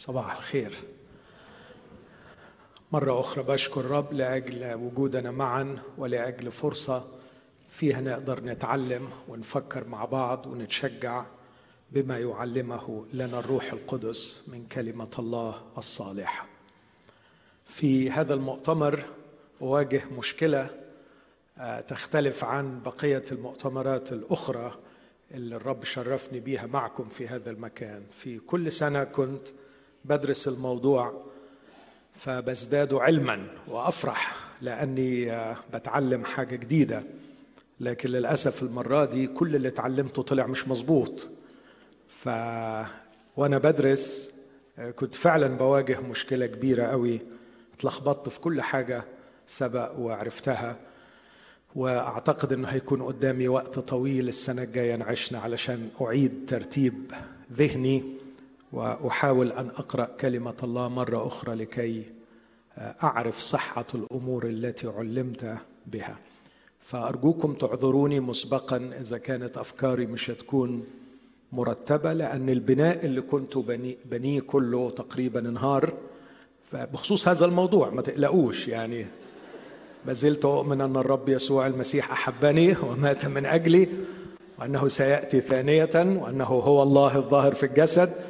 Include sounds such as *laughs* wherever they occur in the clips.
صباح الخير مرة أخرى بشكر الرب لأجل وجودنا معا ولأجل فرصة فيها نقدر نتعلم ونفكر مع بعض ونتشجع بما يعلمه لنا الروح القدس من كلمة الله الصالحة. في هذا المؤتمر أواجه مشكلة آه، تختلف عن بقية المؤتمرات الأخرى اللي الرب شرفني بيها معكم في هذا المكان. في كل سنة كنت بدرس الموضوع فبزداد علما وأفرح لأني آه، بتعلم حاجة جديدة. لكن للأسف المرة دي كل اللي اتعلمته طلع مش مظبوط. ف وأنا بدرس آه، كنت فعلا بواجه مشكلة كبيرة قوي. اتلخبطت في كل حاجة سبق وعرفتها. وأعتقد إنه هيكون قدامي وقت طويل السنة الجاية نعيشنا علشان أعيد ترتيب ذهني. وأحاول أن أقرأ كلمة الله مرة أخرى لكي أعرف صحة الأمور التي علمت بها. فأرجوكم تعذروني مسبقا إذا كانت أفكاري مش هتكون مرتبة لأن البناء اللي كنت بني بنيه كله تقريبا انهار. بخصوص هذا الموضوع ما تقلقوش يعني ما زلت أؤمن أن الرب يسوع المسيح أحبني ومات من أجلي وأنه سيأتي ثانية وأنه هو الله الظاهر في الجسد.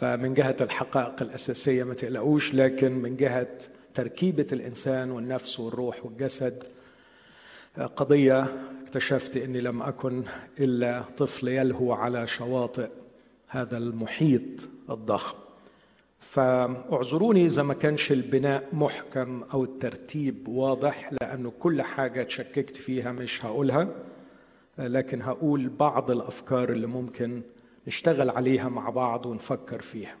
فمن جهة الحقائق الأساسية ما تقلقوش لكن من جهة تركيبة الإنسان والنفس والروح والجسد قضية اكتشفت أني لم أكن إلا طفل يلهو على شواطئ هذا المحيط الضخم. فاعذروني إذا ما كانش البناء محكم أو الترتيب واضح لأنه كل حاجة تشككت فيها مش هقولها لكن هقول بعض الأفكار اللي ممكن نشتغل عليها مع بعض ونفكر فيها.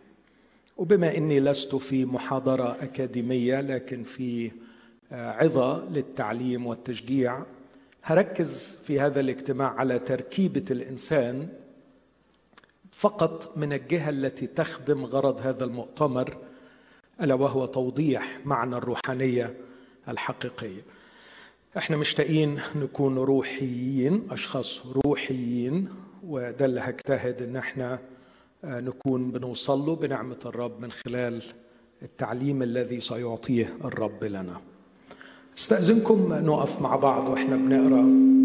وبما إني لست في محاضرة أكاديمية لكن في آه، عظة للتعليم والتشجيع هركز في هذا الاجتماع على تركيبة الإنسان فقط من الجهة التي تخدم غرض هذا المؤتمر ألا وهو توضيح معنى الروحانية الحقيقية. إحنا مشتاقين نكون روحيين أشخاص روحيين. وده اللي هجتهد إن إحنا آه، نكون بنوصل له بنعمة الرب من خلال التعليم الذي سيعطيه الرب لنا. استأذنكم نقف مع بعض وإحنا بنقرأ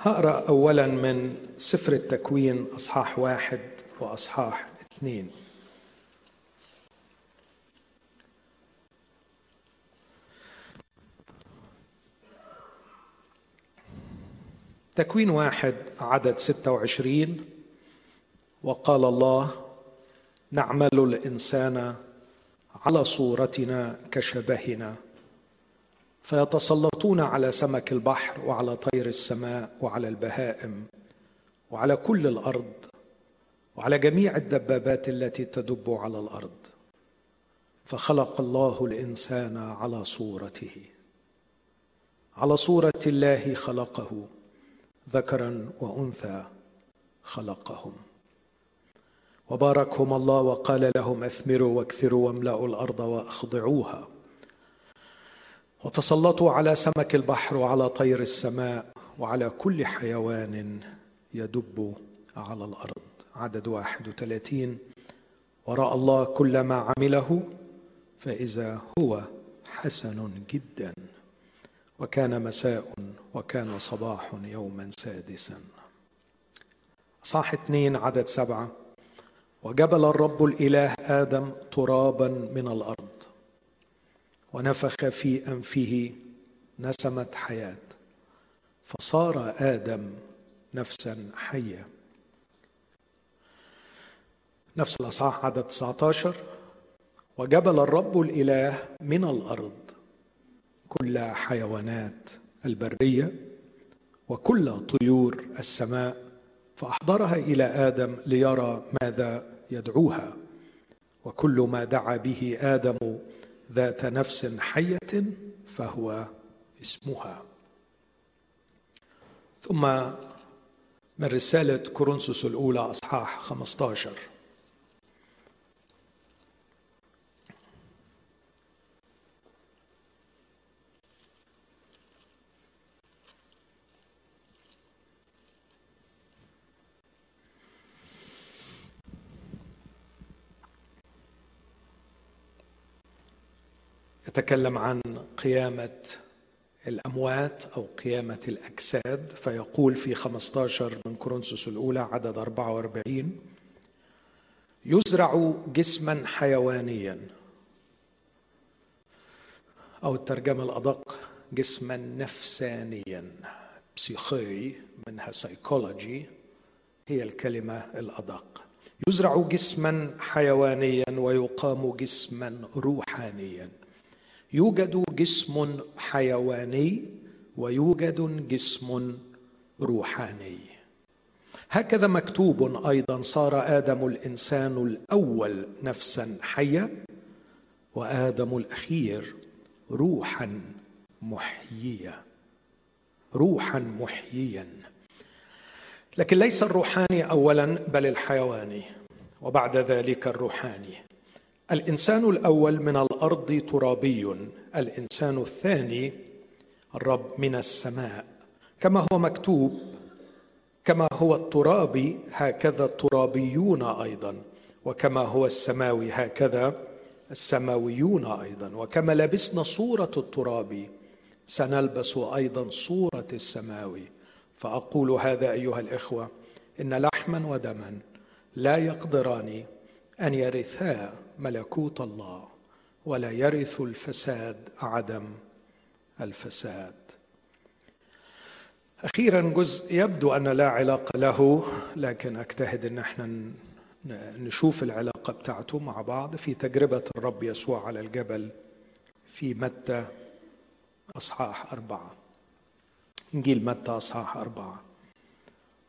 هقرأ اولا من سفر التكوين أصحاح واحد وأصحاح اثنين. تكوين واحد عدد ستة وعشرين وقال الله نعمل الإنسان على صورتنا كشبهنا فيتسلطون على سمك البحر وعلى طير السماء وعلى البهائم وعلى كل الأرض وعلى جميع الدبابات التي تدب على الأرض. فخلق الله الإنسان على صورته على صورة الله خلقه. ذكرا وأنثى خلقهم. وباركهم الله وقال لهم اثمروا واكثروا واملأوا الأرض وأخضعوها. وتسلطوا على سمك البحر وعلى طير السماء وعلى كل حيوان يدب على الأرض. عدد واحد وثلاثين. وراى الله كل ما عمله فإذا هو حسن جدا. وكان مساء وكان صباح يوما سادسا. صح اثنين عدد سبعة. وجبل الرب الإله آدم ترابا من الأرض. ونفخ في أنفه نسمة حياة. فصار آدم نفسا حية نفس الأصحاح عدد 19 وجبل الرب الإله من الأرض. كل حيوانات البرية وكل طيور السماء فأحضرها إلى آدم ليرى ماذا يدعوها. وكل ما دعا به آدم ذات نفس حية فهو اسمها. ثم من رسالة كورنثوس الأولى أصحاح 15 يتكلم عن قيامة الأموات أو قيامة الأجساد فيقول في 15 من كورنثوس الأولى عدد 44 يزرع جسما حيوانيا. أو الترجمة الأدق جسما نفسانيا. بسيخي منها سيكولوجي هي الكلمة الأدق. يزرع جسما حيوانيا ويقام جسما روحانيا. يوجد جسم حيواني ويوجد جسم روحاني. هكذا مكتوب أيضا صار آدم الإنسان الأول نفسا حيه وآدم الأخير روحا محييه روحا محييا. لكن ليس الروحاني اولا بل الحيواني وبعد ذلك الروحاني. الإنسان الأول من الأرض ترابي الإنسان الثاني الرب من السماء. كما هو مكتوب كما هو الترابي هكذا الترابيون أيضا. وكما هو السماوي هكذا السماويون أيضا. وكما لبسنا صورة الترابي سنلبس أيضا صورة السماوي. فأقول هذا أيها الإخوة إن لحما ودما لا يقدران أن يرثا ملكوت الله ولا يرث الفساد عدم الفساد. أخيرا جزء يبدو أن لا علاقة له لكن أجتهد إن إحنا نشوف العلاقة بتاعته مع بعض في تجربة الرب يسوع على الجبل في متى أصحاح أربعة. إنجيل متى أصحاح أربعة.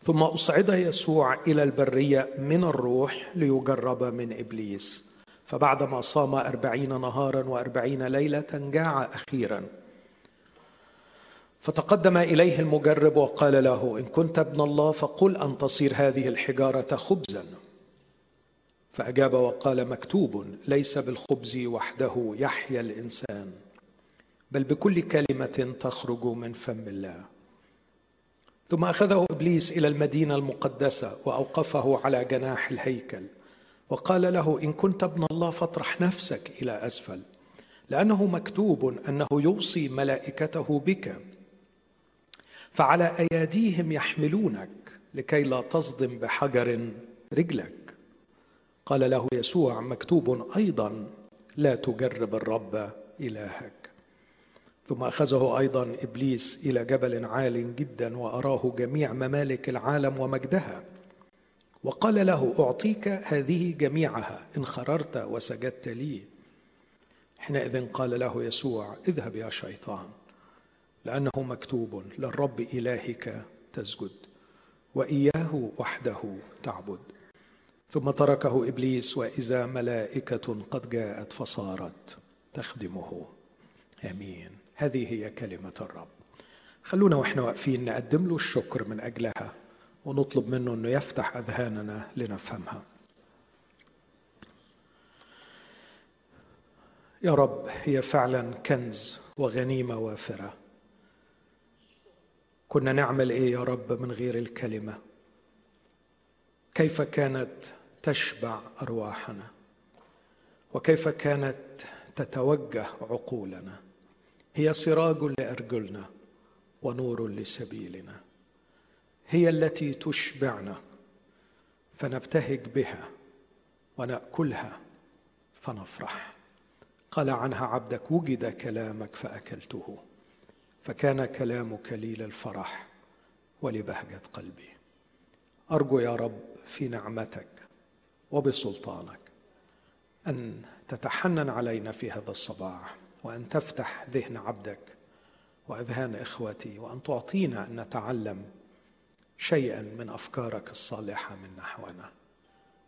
ثم أصعد يسوع إلى البرية من الروح ليجرب من إبليس. فبعدما صام أربعين نهارا وأربعين ليلة جاع أخيرا. فتقدم إليه المجرب وقال له إن كنت ابن الله فقل أن تصير هذه الحجارة خبزا. فأجاب وقال مكتوب ليس بالخبز وحده يحيا الإنسان بل بكل كلمة تخرج من فم الله. ثم أخذه إبليس إلى المدينة المقدسة وأوقفه على جناح الهيكل. وقال له إن كنت ابن الله فاطرح نفسك إلى أسفل لأنه مكتوب أنه يوصي ملائكته بك فعلى أياديهم يحملونك لكي لا تصدم بحجر رجلك. قال له يسوع مكتوب أيضا لا تجرب الرب إلهك. ثم أخذه أيضا إبليس إلى جبل عال جدا وأراه جميع ممالك العالم ومجدها. وقال له أعطيك هذه جميعها إن خررت وسجدت لي. حينئذ قال له يسوع اذهب يا شيطان لأنه مكتوب للرب إلهك تسجد وإياه وحده تعبد. ثم تركه إبليس وإذا ملائكة قد جاءت فصارت تخدمه. آمين. هذه هي كلمة الرب. خلونا وإحنا واقفين نقدم له الشكر من أجلها. ونطلب منه إنه يفتح أذهاننا لنفهمها. يا رب هي فعلا كنز وغنيمة وافرة. كنا نعمل إيه يا رب من غير الكلمة؟ كيف كانت تشبع أرواحنا؟ وكيف كانت تتوجه عقولنا؟ هي سراج لأرجلنا ونور لسبيلنا. هي التي تشبعنا فنبتهج بها ونأكلها فنفرح. قال عنها عبدك وجد كلامك فأكلته فكان كلامك لي للفرح ولبهجة قلبي. أرجو يا رب في نعمتك وبسلطانك أن تتحنن علينا في هذا الصباح وأن تفتح ذهن عبدك وأذهان إخوتي وأن تعطينا أن نتعلم شيئا من أفكارك الصالحة من نحونا.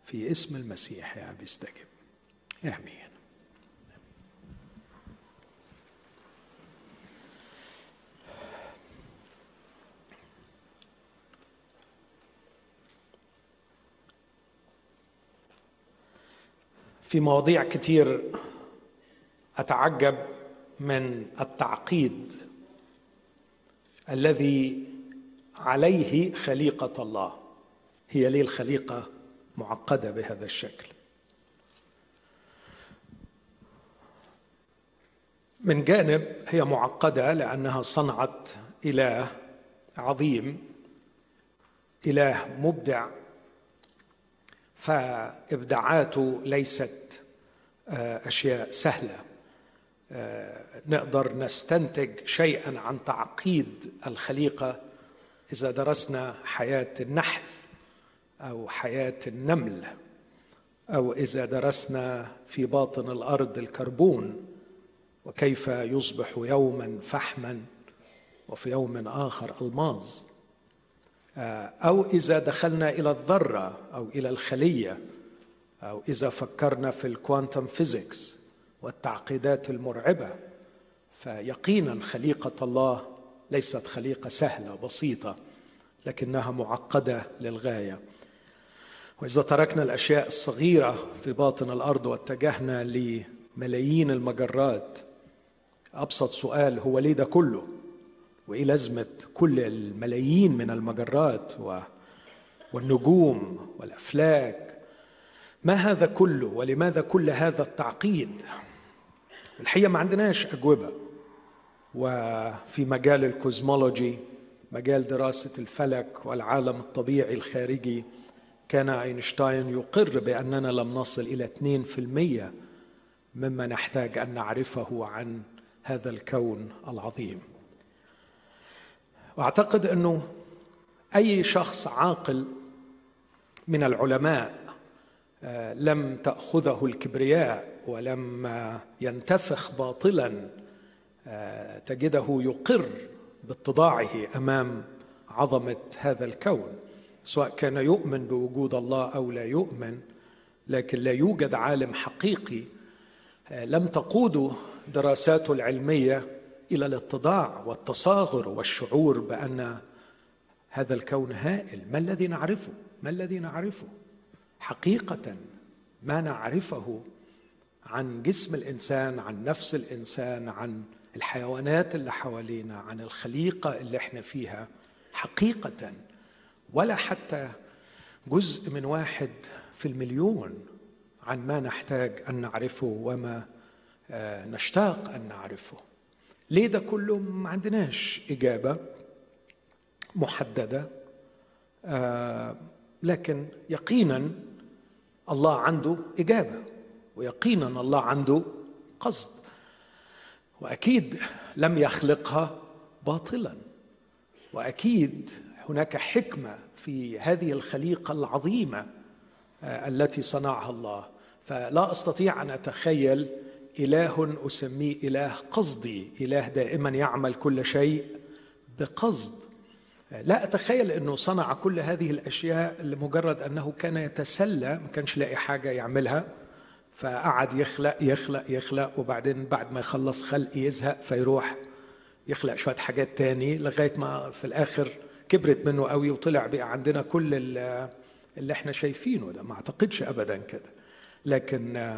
في اسم المسيح يا أبي استجب. آمين. في مواضيع كتير أتعجب من التعقيد الذي عليه خليقة الله. هي ليه الخليقة معقدة بهذا الشكل. من جانب هي معقدة لأنها صنعت إله عظيم إله مبدع فإبداعاته ليست آه، أشياء سهلة. آه، نقدر نستنتج شيئا عن تعقيد الخليقة إذا درسنا حياة النحل أو حياة النمل أو إذا درسنا في باطن الأرض الكربون وكيف يصبح يوما فحما وفي يوم آخر ألماظ. آه، أو إذا دخلنا إلى الذرة أو إلى الخلية أو إذا فكرنا في ال quantum physics والتعقيدات المرعبة. فيقينا خليقة الله ليست خليقة سهلة بسيطه لكنها معقدة للغاية. وإذا تركنا الأشياء الصغيرة في باطن الأرض واتجهنا لملايين المجرات أبسط سؤال هو ليه ده كله؟ وإيه لازمة كل الملايين من المجرات والنجوم والأفلاك؟ ما هذا كله ولماذا كل هذا التعقيد؟ الحقيقة ما عندناش أجوبة. وفي مجال ال cosmology مجال دراسة الفلك والعالم الطبيعي الخارجي كان أينشتاين يقر بأننا لم نصل إلى 2% مما نحتاج أن نعرفه عن هذا الكون العظيم. وأعتقد أنه أي شخص عاقل من العلماء آه، لم تأخذه الكبرياء ولم ينتفخ باطلا آه، تجده يقر باتضاعه أمام عظمة هذا الكون سواء كان يؤمن بوجود الله أو لا يؤمن لكن لا يوجد عالم حقيقي آه، لم تقوده دراساته العلمية إلى الاتضاع والتصاغر والشعور بأن هذا الكون هائل. ما الذي نعرفه؟ ما الذي نعرفه؟ حقيقة ما نعرفه عن جسم الإنسان عن نفس الإنسان عن الحيوانات اللي حوالينا عن الخليقة اللي إحنا فيها حقيقة ولا حتى جزء من واحد في المليون عن ما نحتاج أن نعرفه وما آه، نشتاق أن نعرفه. ليه ده كله؟ ما عندناش إجابة محددة آه، لكن يقينا الله عنده إجابة ويقينا الله عنده قصد. وأكيد لم يخلقها باطلا. وأكيد هناك حكمة في هذه الخليقة العظيمة آه، التي صنعها الله. فلا أستطيع أن أتخيل إله أسميه إله قصدي إله دائما يعمل كل شيء بقصد. لا أتخيل أنه صنع كل هذه الأشياء لمجرد أنه كان يتسلى ما كانش لاقي حاجة يعملها. فقعد يخلق يخلق يخلق وبعدين بعد ما يخلص خلق يزهق فيروح يخلق شوية حاجات تاني لغاية ما في الآخر كبرت منه قوي وطلع بقى عندنا كل اللي إحنا شايفينه ده. ما اعتقدش ابدا كده. لكن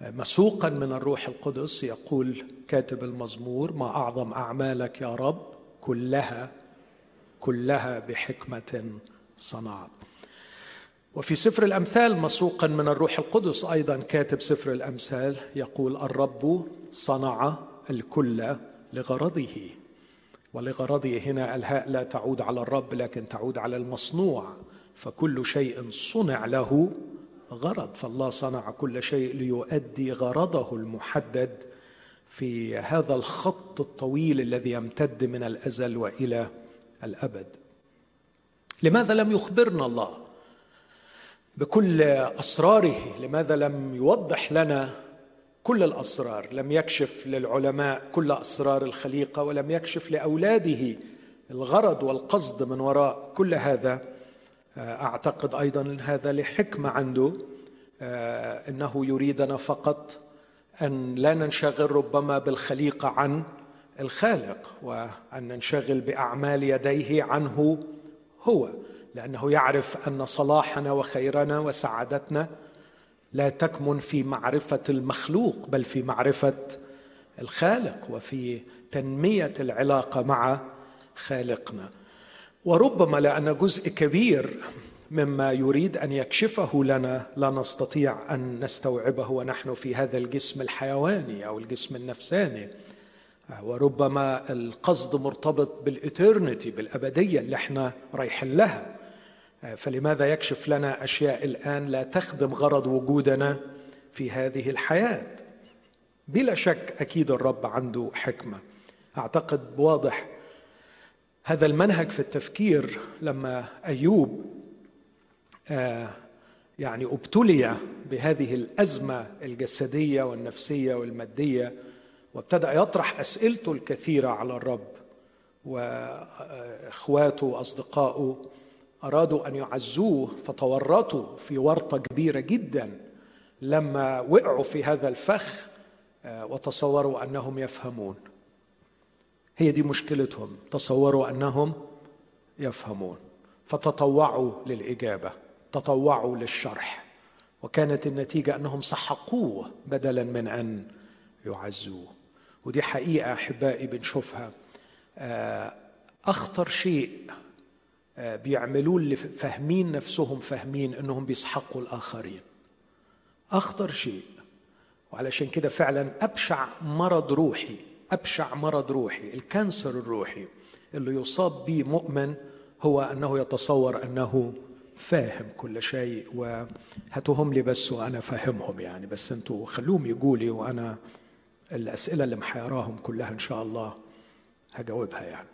مسوقا من الروح القدس يقول كاتب المزمور ما أعظم أعمالك يا رب كلها كلها بحكمة صنعت. وفي سفر الأمثال مسوقا من الروح القدس أيضا كاتب سفر الأمثال يقول الرب صنع الكل لغرضه ولغرضه هنا الهاء لا تعود على الرب لكن تعود على المصنوع فكل شيء صنع له غرض فالله صنع كل شيء ليؤدي غرضه المحدد في هذا الخط الطويل الذي يمتد من الأزل وإلى الأبد. لماذا لم يخبرنا الله؟ بكل أسراره لماذا لم يوضح لنا كل الأسرار؟ لم يكشف للعلماء كل أسرار الخليقة ولم يكشف لأولاده الغرض والقصد من وراء كل هذا. أعتقد أيضا هذا لحكمة عنده. آه، إنه يريدنا فقط أن لا ننشغل ربما بالخليقة عن الخالق وأن ننشغل بأعمال يديه عنه هو. لأنه يعرف أن صلاحنا وخيرنا وسعادتنا لا تكمن في معرفة المخلوق بل في معرفة الخالق وفي تنمية العلاقة مع خالقنا. وربما لأن جزء كبير مما يريد أن يكشفه لنا لا نستطيع أن نستوعبه ونحن في هذا الجسم الحيواني أو الجسم النفساني. وربما القصد مرتبط بالإترنتي بالأبدية اللي إحنا رايحين لها. فلماذا يكشف لنا أشياء الآن لا تخدم غرض وجودنا في هذه الحياة؟ بلا شك أكيد الرب عنده حكمة. أعتقد واضح هذا المنهج في التفكير لما أيوب آه يعني ابتلي بهذه الأزمة الجسدية والنفسية والمادية وابتدأ يطرح أسئلته الكثيرة على الرب وإخواته وأصدقائه. أرادوا أن يعزوه فتورطوا في ورطة كبيرة جدا لما وقعوا في هذا الفخ آه، وتصوروا أنهم يفهمون. هي دي مشكلتهم تصوروا أنهم يفهمون. فتطوعوا للإجابة تطوعوا للشرح وكانت النتيجة أنهم سحقوه بدلا من أن يعزوه. ودي حقيقة أحبائي بنشوفها. آه، أخطر شيء بيعملوه اللي فاهمين نفسهم فاهمين أنهم بيسحقوا الآخرين. أخطر شيء وعلشان كده فعلا أبشع مرض روحي أبشع مرض روحي الكانسر الروحي اللي يصاب به مؤمن هو أنه يتصور أنه فاهم كل شيء وهاتوهم لي بس وأنا فاهمهم يعني. بس أنتوا خلوهم يقولي وأنا الأسئلة اللي محيراهم كلها إن شاء الله هجاوبها يعني.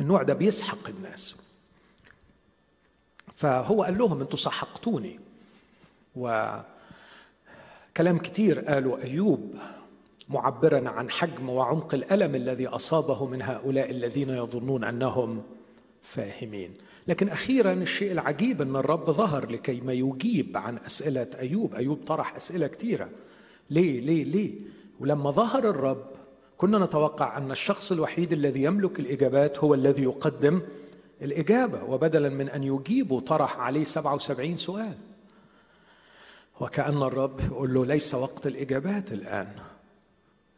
النوع ده بيسحق الناس. فهو قال لهم أنتوا سحقتوني. وكلام كتير قالوا أيوب معبرا عن حجم وعمق الألم الذي أصابه من هؤلاء الذين يظنون أنهم فاهمين. لكن أخيرا الشيء العجيب أن الرب ظهر لكي ما يجيب عن أسئلة أيوب. أيوب طرح أسئلة كثيرة ليه؟ ليه؟ ليه؟ ولما ظهر الرب كنا نتوقع أن الشخص الوحيد الذي يملك الإجابات هو الذي يقدم الإجابة وبدلا من أن يجيب طرح عليه 77 سؤال. وكأن الرب يقول له ليس وقت الإجابات الآن.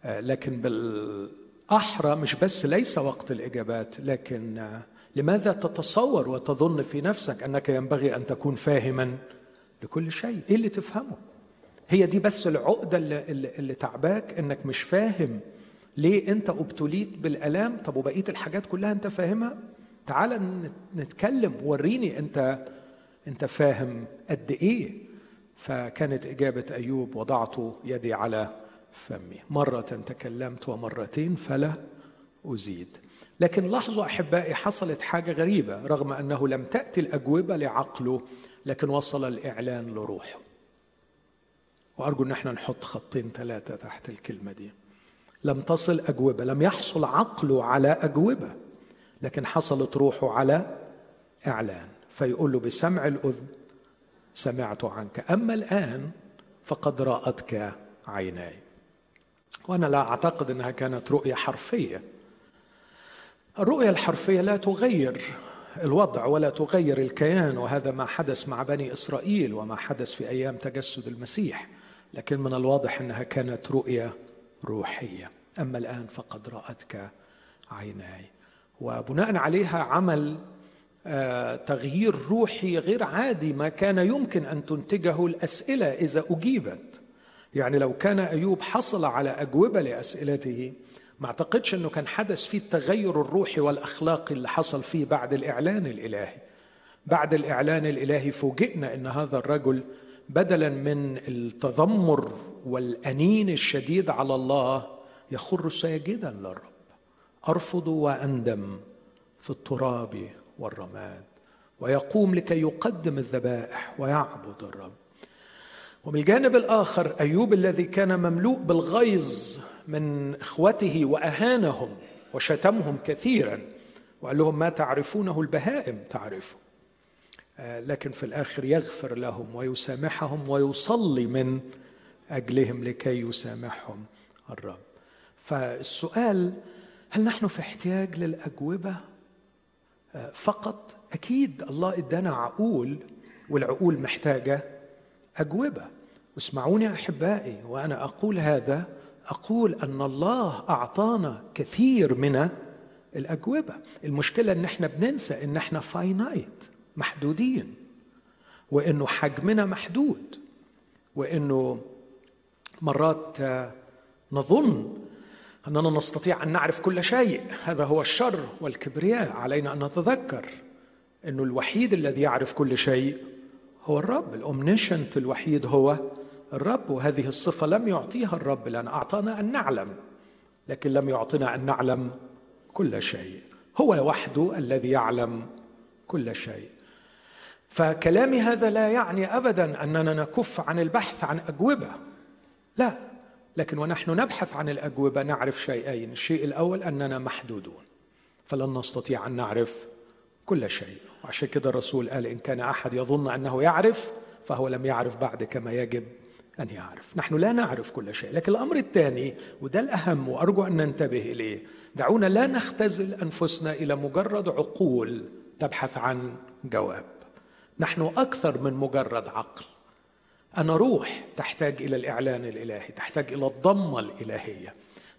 آه، لكن بالأحرى مش بس ليس وقت الإجابات لكن آه، لماذا تتصور وتظن في نفسك أنك ينبغي أن تكون فاهما لكل شيء؟ إيه اللي تفهمه؟ هي دي بس العقدة اللي, اللي تعباك إنك مش فاهم ليه أنت أبتليت بالألام؟ طب وبقية الحاجات كلها أنت فاهمها؟ تعال نتكلم وريني انت انت فاهم قد إيه. فكانت إجابة أيوب وضعت يدي على فمي. مرة تكلمت ومرتين فلا أزيد. لكن لاحظوا أحبائي حصلت حاجة غريبة رغم أنه لم تأتي الأجوبة لعقله لكن وصل الإعلان لروحه. وأرجو إن إحنا نحط خطين ثلاثة تحت الكلمة دي. لم تصل أجوبة لم يحصل عقله على أجوبة. لكن حصلت روحه على إعلان فيقول له بسمع الأذن سمعت عنك. أما الآن فقد رأتك عيناي. وأنا لا أعتقد إنها كانت رؤية حرفية. الرؤية الحرفية لا تغير الوضع ولا تغير الكيان وهذا ما حدث مع بني إسرائيل وما حدث في أيام تجسد المسيح لكن من الواضح إنها كانت رؤية روحية. أما الآن فقد رأتك عيناي. وبناء عليها عمل آه، تغيير روحي غير عادي ما كان يمكن أن تنتجه الأسئلة إذا أجيبت. يعني لو كان أيوب حصل على أجوبة لأسئلته ما أعتقدش إنه كان حدث فيه التغير الروحي والأخلاقي اللي حصل فيه بعد الإعلان الإلهي. بعد الإعلان الإلهي فوجئنا إن هذا الرجل بدلا من التذمر والأنين الشديد على الله يخر ساجدا للرب. أرفض وأندم في التراب والرماد ويقوم لكي يقدم الذبائح ويعبد الرب. ومن الجانب الآخر أيوب الذي كان مملوء بالغيظ من إخوته وأهانهم وشتمهم كثيرا وقال لهم ما تعرفونه؟ البهائم تعرفه. آه، لكن في الآخر يغفر لهم ويسامحهم ويصلي من أجلهم لكي يسامحهم الرب. فالسؤال هل نحن في احتياج للأجوبة؟ آه، فقط أكيد الله إدانا عقول والعقول محتاجة أجوبة. واسمعوني أحبائي وأنا أقول هذا أقول أن الله أعطانا كثير من الأجوبة. المشكلة إن إحنا بننسى إن إحنا فاينايت محدودين وإنه حجمنا محدود وإنه مرات نظن أننا نستطيع أن نعرف كل شيء. هذا هو الشر والكبرياء. علينا أن نتذكر انه الوحيد الذي يعرف كل شيء هو الرب. الأومنيشنت الوحيد هو الرب وهذه الصفة لم يعطيها الرب لأن أعطانا أن نعلم لكن لم يعطنا أن نعلم كل شيء. هو وحده الذي يعلم كل شيء. فكلامي هذا لا يعني ابدا أننا نكف عن البحث عن أجوبة. لا. لكن ونحن نبحث عن الأجوبة نعرف شيئين. الشيء الأول أننا محدودون فلن نستطيع أن نعرف كل شيء. وعشان كده الرسول قال إن كان أحد يظن أنه يعرف فهو لم يعرف بعد كما يجب أن يعرف. نحن لا نعرف كل شيء لكن الأمر الثاني وده الأهم وأرجو أن ننتبه إليه دعونا لا نختزل أنفسنا إلى مجرد عقول تبحث عن جواب. نحن أكثر من مجرد عقل. أنا روح تحتاج إلى الإعلان الإلهي تحتاج إلى الضمة الإلهية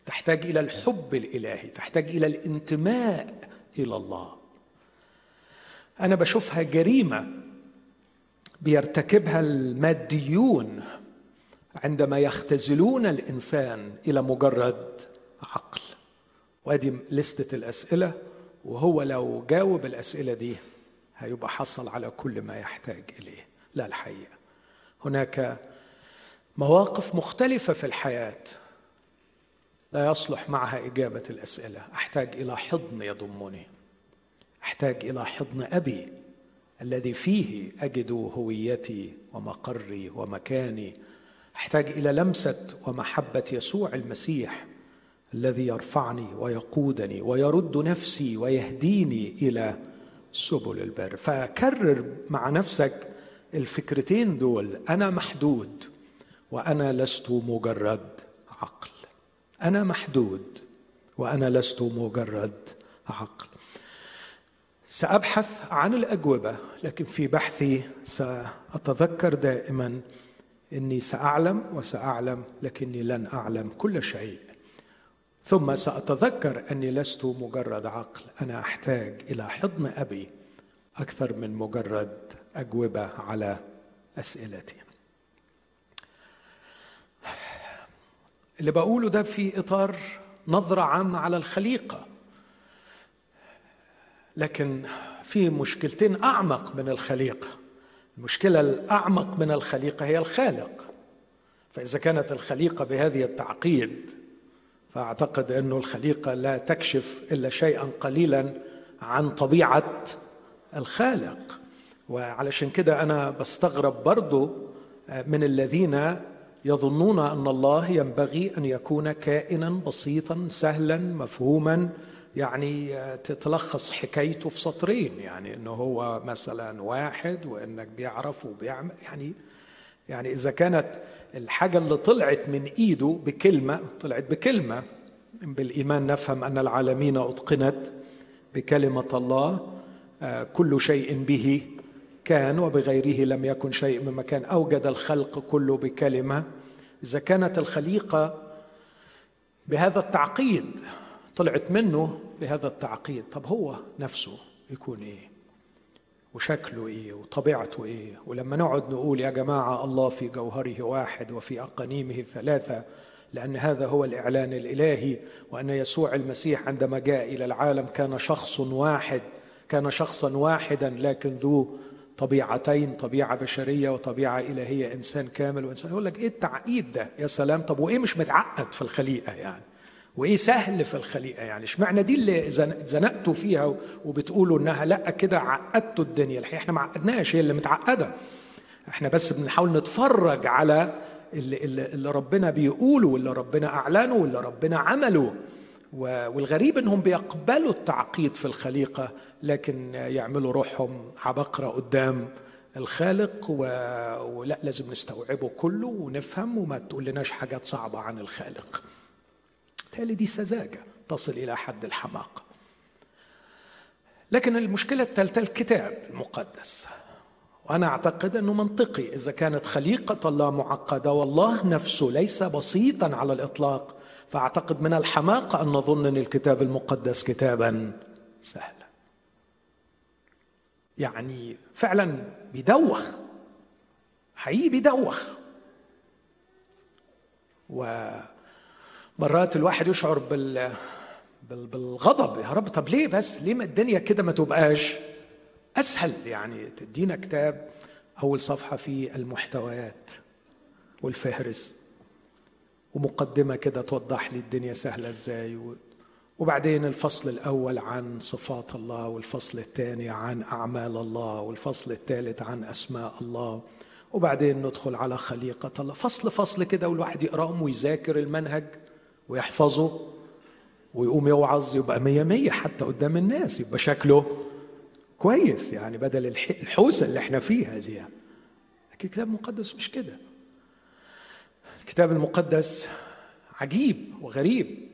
تحتاج إلى الحب الإلهي تحتاج إلى الانتماء إلى الله. أنا بشوفها جريمة بيرتكبها الماديون عندما يختزلون الإنسان إلى مجرد عقل. وأدي لستة الأسئلة وهو لو جاوب الأسئلة دي هيبقى حصل على كل ما يحتاج إليه. لا الحقيقة. هناك مواقف مختلفة في الحياة لا يصلح معها إجابة الأسئلة. أحتاج إلى حضن يضمني. أحتاج إلى حضن أبي الذي فيه أجد هويتي ومقري ومكاني. أحتاج إلى لمسة ومحبة يسوع المسيح الذي يرفعني ويقودني ويرد نفسي ويهديني إلى سبل البر. فكرر مع نفسك الفكرتين دول أنا محدود وأنا لست مجرد عقل. أنا محدود وأنا لست مجرد عقل. سأبحث عن الأجوبة لكن في بحثي سأتذكر دائما إني سأعلم وسأعلم لكني لن أعلم كل شيء. ثم سأتذكر أني لست مجرد عقل. أنا أحتاج إلى حضن أبي أكثر من مجرد أجوبة على أسئلتي. اللي بقوله ده في إطار نظرة عامة على الخليقة لكن في مشكلتين أعمق من الخليقة. المشكلة الأعمق من الخليقة هي الخالق. فإذا كانت الخليقة بهذه التعقيد فأعتقد أن الخليقة لا تكشف إلا شيئا قليلا عن طبيعة الخالق. وعلشان كده أنا بستغرب برضو من الذين يظنون أن الله ينبغي أن يكون كائنا بسيطا سهلا مفهوما يعني تتلخص حكايته في سطرين يعني إنه هو مثلا واحد وإنك بيعرف وبيعمل يعني يعني إذا كانت الحاجة اللي طلعت من إيده بكلمة طلعت بكلمة بالإيمان نفهم أن العالمين أتقنت بكلمة الله آه، كل شيء به كان وبغيره لم يكن شيء مما كان أوجد الخلق كله بكلمة اذا كانت الخليقة بهذا التعقيد. طلعت منه بهذا التعقيد. طب هو نفسه يكون إيه؟ وشكله إيه؟ وطبيعته إيه؟ ولما نقعد نقول يا جماعة الله في جوهره واحد وفي أقانيمه ثلاثة لأن هذا هو الإعلان الإلهي وأن يسوع المسيح عندما جاء إلى العالم كان شخص واحد كان شخصا واحدا لكن ذو طبيعتين طبيعة بشرية وطبيعة إلهية إنسان كامل وإنسان. يقول لك إيه التعقيد ده؟ يا سلام. طب وإيه مش متعقد في الخليقة يعني؟ وإيه سهل في الخليقة يعني؟ اشمعنى دي اللي زنقتوا فيها وبتقولوا إنها لأ كده عقدتوا الدنيا؟ الحقيقة إحنا ما عقدناش هي اللي متعقدة. إحنا بس بنحاول نتفرج على اللي, اللي ربنا بيقوله واللي ربنا أعلنه واللي ربنا عمله. والغريب إنهم بيقبلوا التعقيد في الخليقة لكن يعملوا روحهم عبقرة قدام الخالق و... ولا لازم نستوعبه كله ونفهم وما تقولناش حاجات صعبة عن الخالق. بالتالي دي سذاجة تصل إلى حد الحماقة لكن المشكلة الثالثة الكتاب المقدس. وأنا أعتقد أنه منطقي. إذا كانت خليقة الله معقدة والله نفسه ليس بسيطا على الإطلاق. فأعتقد من الحماقة أن نظن أن الكتاب المقدس كتابا سهلا يعني فعلا بيدوخ حقيقي بيدوخ ومرات الواحد يشعر بال بالغضب. يا رب طب ليه بس؟ ليه ما الدنيا كده ما تبقاش أسهل؟ يعني تدينا كتاب أول صفحة في المحتويات والفهرس ومقدمة كده توضح لي الدنيا سهلة إزاي وبعدين الفصل الأول عن صفات الله والفصل الثاني عن أعمال الله والفصل الثالث عن أسماء الله وبعدين ندخل على خليقة الله. فصل فصل كده والواحد يقرأهم ويذاكر المنهج ويحفظه ويقوم يوعظ يبقى مية مية حتى قدام الناس يبقى شكله كويس يعني بدل الحوسة اللي إحنا فيها دي. لكن الكتاب المقدس مش كده. الكتاب المقدس عجيب وغريب.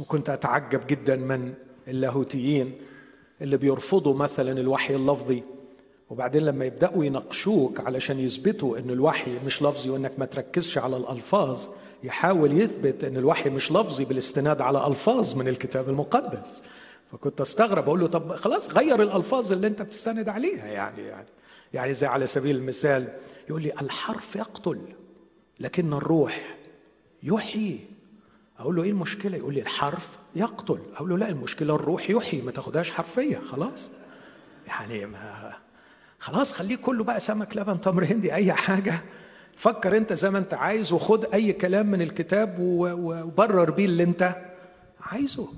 وكنت أتعجب جدا من اللاهوتيين اللي بيرفضوا مثلا الوحي اللفظي. وبعدين لما يبدأوا يناقشوك علشان يثبتوا إن الوحي مش لفظي وإنك ما تركزش على الألفاظ يحاول يثبت إن الوحي مش لفظي بالاستناد على ألفاظ من الكتاب المقدس. فكنت أستغرب أقول له طب خلاص غير الألفاظ اللي أنت بتستند عليها يعني يعني يعني زي على سبيل المثال يقول لي الحرف يقتل لكن الروح يحيي. أقول له إيه المشكلة؟ يقول لي الحرف يقتل. أقول له لا المشكلة الروح يحيي ما تاخدهاش حرفية خلاص. يعني ما خلاص خليه كله بقى سمك لبن تمر هندي أي حاجة. فكر أنت زي ما أنت عايز وخد أي كلام من الكتاب وبرر بيه اللي أنت عايزه.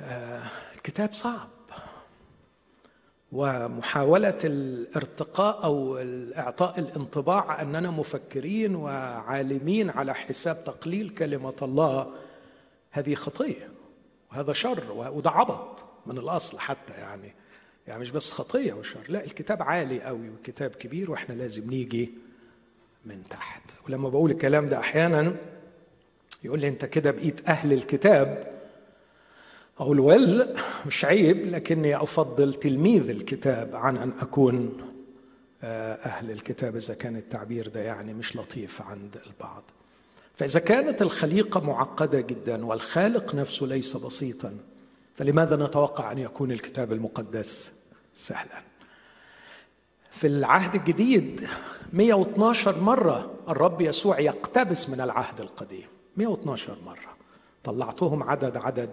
آه الكتاب صعب. ومحاولة الارتقاء أو إعطاء الانطباع أننا مفكرين وعالمين على حساب تقليل كلمة الله هذه خطية وهذا شر وده عبط من الأصل حتى يعني يعني مش بس خطية وشر لا الكتاب عالي قوي وكتاب كبير وإحنا لازم نيجي من تحت. ولما بقول الكلام ده أحيانا يقول لي أنت كده بقيت أهل الكتاب أقول ول مش عيب لكني أفضل تلميذ الكتاب عن أن أكون آه، أهل الكتاب إذا كان التعبير ده يعني مش لطيف عند البعض. فإذا كانت الخليقة معقدة جدا والخالق نفسه ليس بسيطا فلماذا نتوقع أن يكون الكتاب المقدس سهلا؟ في العهد الجديد 112 مرة الرب يسوع يقتبس من العهد القديم. 112 مرة. طلعتهم عدد عدد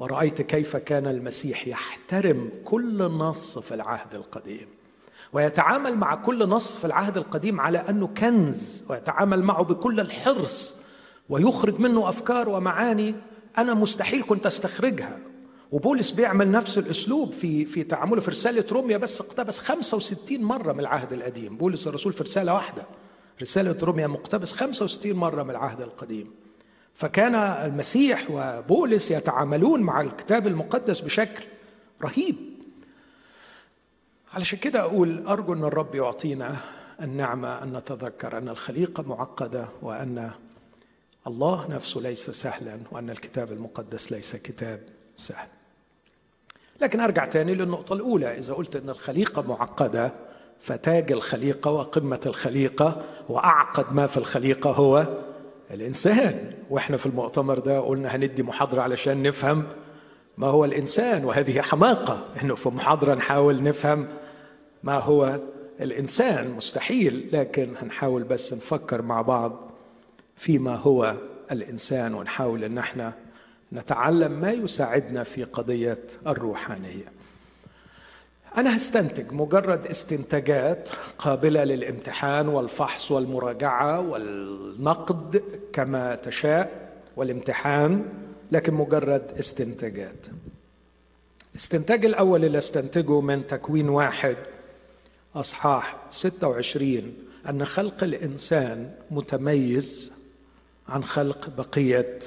ورأيت كيف كان المسيح يحترم كل نص في العهد القديم ويتعامل مع كل نص في العهد القديم على أنه كنز ويتعامل معه بكل الحرص ويخرج منه أفكار ومعاني أنا مستحيل كنت أستخرجها. وبولس بيعمل نفس الأسلوب في في تعامله في رسالة روميا بس اقتبس 65 مرة من العهد القديم. بولس الرسول في رسالة واحدة رسالة روميا مقتبس 65 مرة من العهد القديم. فكان المسيح وبولس يتعاملون مع الكتاب المقدس بشكل رهيب. علشان كده أقول أرجو أن الرب يعطينا النعمة أن نتذكر أن الخليقة معقدة وأن الله نفسه ليس سهلا وأن الكتاب المقدس ليس كتاب سهل. لكن أرجع تاني للنقطة الأولى. إذا قلت أن الخليقة معقدة فتاج الخليقة وقمة الخليقة وأعقد ما في الخليقة هو الإنسان. وإحنا في المؤتمر ده قلنا هندي محاضرة علشان نفهم ما هو الإنسان وهذه حماقة. إنه في محاضرة نحاول نفهم ما هو الإنسان. مستحيل لكن هنحاول بس نفكر مع بعض فيما هو الإنسان ونحاول إن إحنا نتعلم ما يساعدنا في قضية الروحانية. أنا هستنتج مجرد استنتاجات قابلة للامتحان والفحص والمراجعة والنقد كما تشاء والامتحان لكن مجرد استنتاجات. الاستنتاج الأول اللي استنتجه من تكوين واحد أصحاح 26 أن خلق الإنسان متميز عن خلق بقية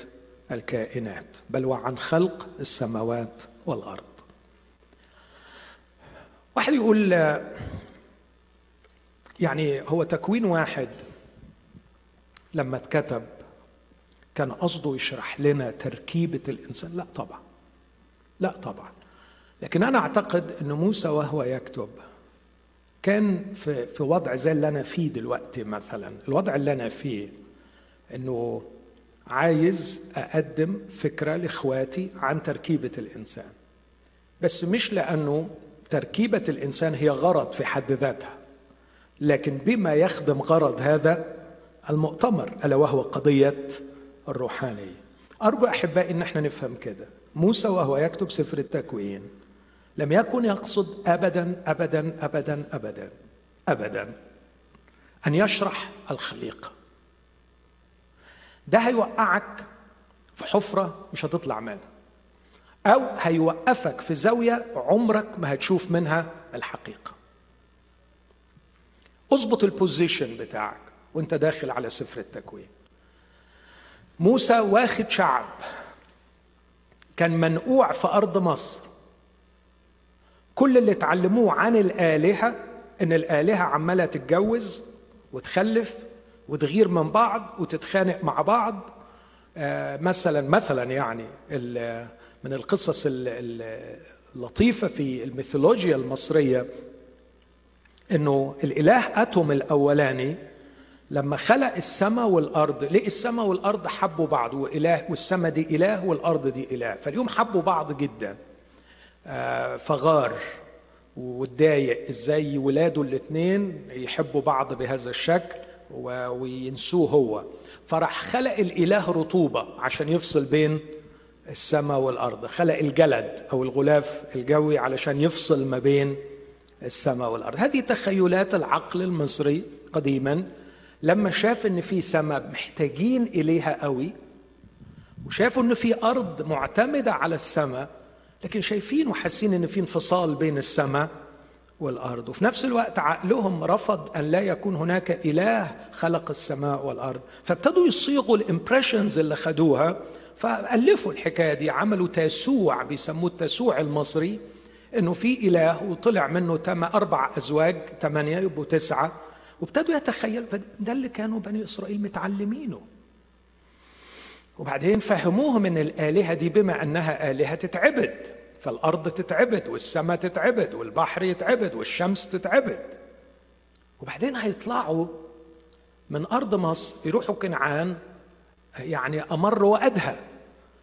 الكائنات بل وعن خلق السماوات والأرض. واحد يقول يعني هو تكوين واحد لما اتكتب كان قصده يشرح لنا تركيبة الإنسان. لا طبعا لا طبعا. لكن أنا أعتقد أن موسى وهو يكتب كان في, في وضع زي اللي أنا فيه دلوقتي مثلا. الوضع اللي أنا فيه أنه عايز أقدم فكرة لإخواتي عن تركيبة الإنسان. بس مش لأنه تركيبة الإنسان هي غرض في حد ذاتها. لكن بما يخدم غرض هذا المؤتمر ألا وهو قضية الروحانية. أرجو أحبائي إن إحنا نفهم كده. موسى وهو يكتب سفر التكوين. لم يكن يقصد ابدا ابدا ابدا ابدا ابدا. أن يشرح الخليقه ده هيوقعك في حفرة مش هتطلع منها. أو هيوقفك في زاوية عمرك ما هتشوف منها الحقيقة. اظبط البوزيشن بتاعك وانت داخل على سفر التكوين. موسى واخد شعب. كان منقوع في أرض مصر. كل اللي اتعلموه عن الآلهة إن الآلهة عمالة تتجوز وتخلف وتغير من بعض وتتخانق مع بعض. آه مثلا مثلا يعني من القصص اللطيفة في الميثولوجيا المصرية إنه الإله أتوم الأولاني لما خلق السماء والأرض ليه السماء والأرض حبوا بعض واله والسماء دي إله والأرض دي إله فاليوم حبوا بعض جدا. آه، فغار واتضايق إزاي ولاده الاثنين يحبوا بعض بهذا الشكل وينسوه هو. فراح خلق الإله رطوبة عشان يفصل بين السماء والأرض. خلق الجلد أو الغلاف الجوي علشان يفصل ما بين السماء والأرض. هذه تخيلات العقل المصري قديما. لما شاف إن في سماء محتاجين إليها قوي وشافوا إن في أرض معتمدة على السماء لكن شايفين وحاسين إن في انفصال بين السماء والأرض. وفي نفس الوقت عقلهم رفض أن لا يكون هناك إله خلق السماء والأرض. فابتدوا يصيغوا الامبريشنز اللي خدوها فألفوا الحكاية دي عملوا تاسوع بيسموه التاسوع المصري إنه في إله وطلع منه تم أربع أزواج ثمانيه يبقوا تسعة وابتدوا يتخيلوا ده اللي كانوا بني إسرائيل متعلمينه. وبعدين فهموهم إن الآلهة دي بما أنها آلهة تتعبد فالأرض تتعبد والسماء تتعبد والبحر يتعبد والشمس تتعبد. وبعدين هيطلعوا من أرض مصر يروحوا كنعان يعني أمر وأدهى.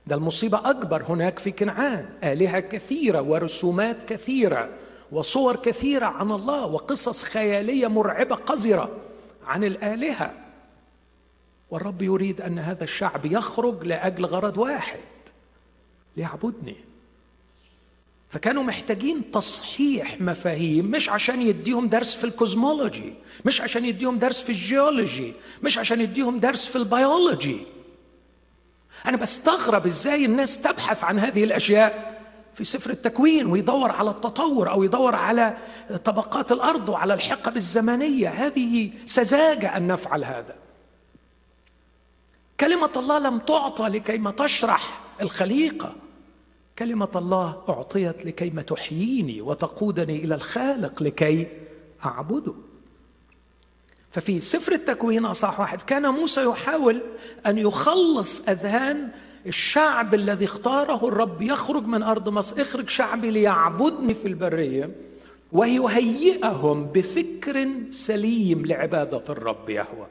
ده المصيبة أكبر هناك في كنعان. آلهة كثيرة ورسومات كثيرة وصور كثيرة عن الله وقصص خيالية مرعبة قذرة عن الآلهة. والرب يريد أن هذا الشعب يخرج لأجل غرض واحد ليعبدني. فكانوا محتاجين تصحيح مفاهيم مش عشان يديهم درس في ال cosmology مش عشان يديهم درس في الجيولوجي مش عشان يديهم درس في البيولوجي. أنا بستغرب إزاي الناس تبحث عن هذه الأشياء في سفر التكوين ويدور على التطور أو يدور على طبقات الأرض وعلى الحقب الزمنية. هذه سذاجة أن نفعل هذا. كلمة الله لم تعطى لكيما تشرح الخليقة. كلمة الله أعطيت لكيما تحييني وتقودني إلى الخالق لكي أعبده. ففي سفر التكوين اصح واحد كان موسى يحاول أن يخلص أذهان الشعب الذي اختاره الرب يخرج من أرض مصر اخرج شعبي ليعبدني في البرية ويهيئهم بفكر سليم لعبادة الرب يهوه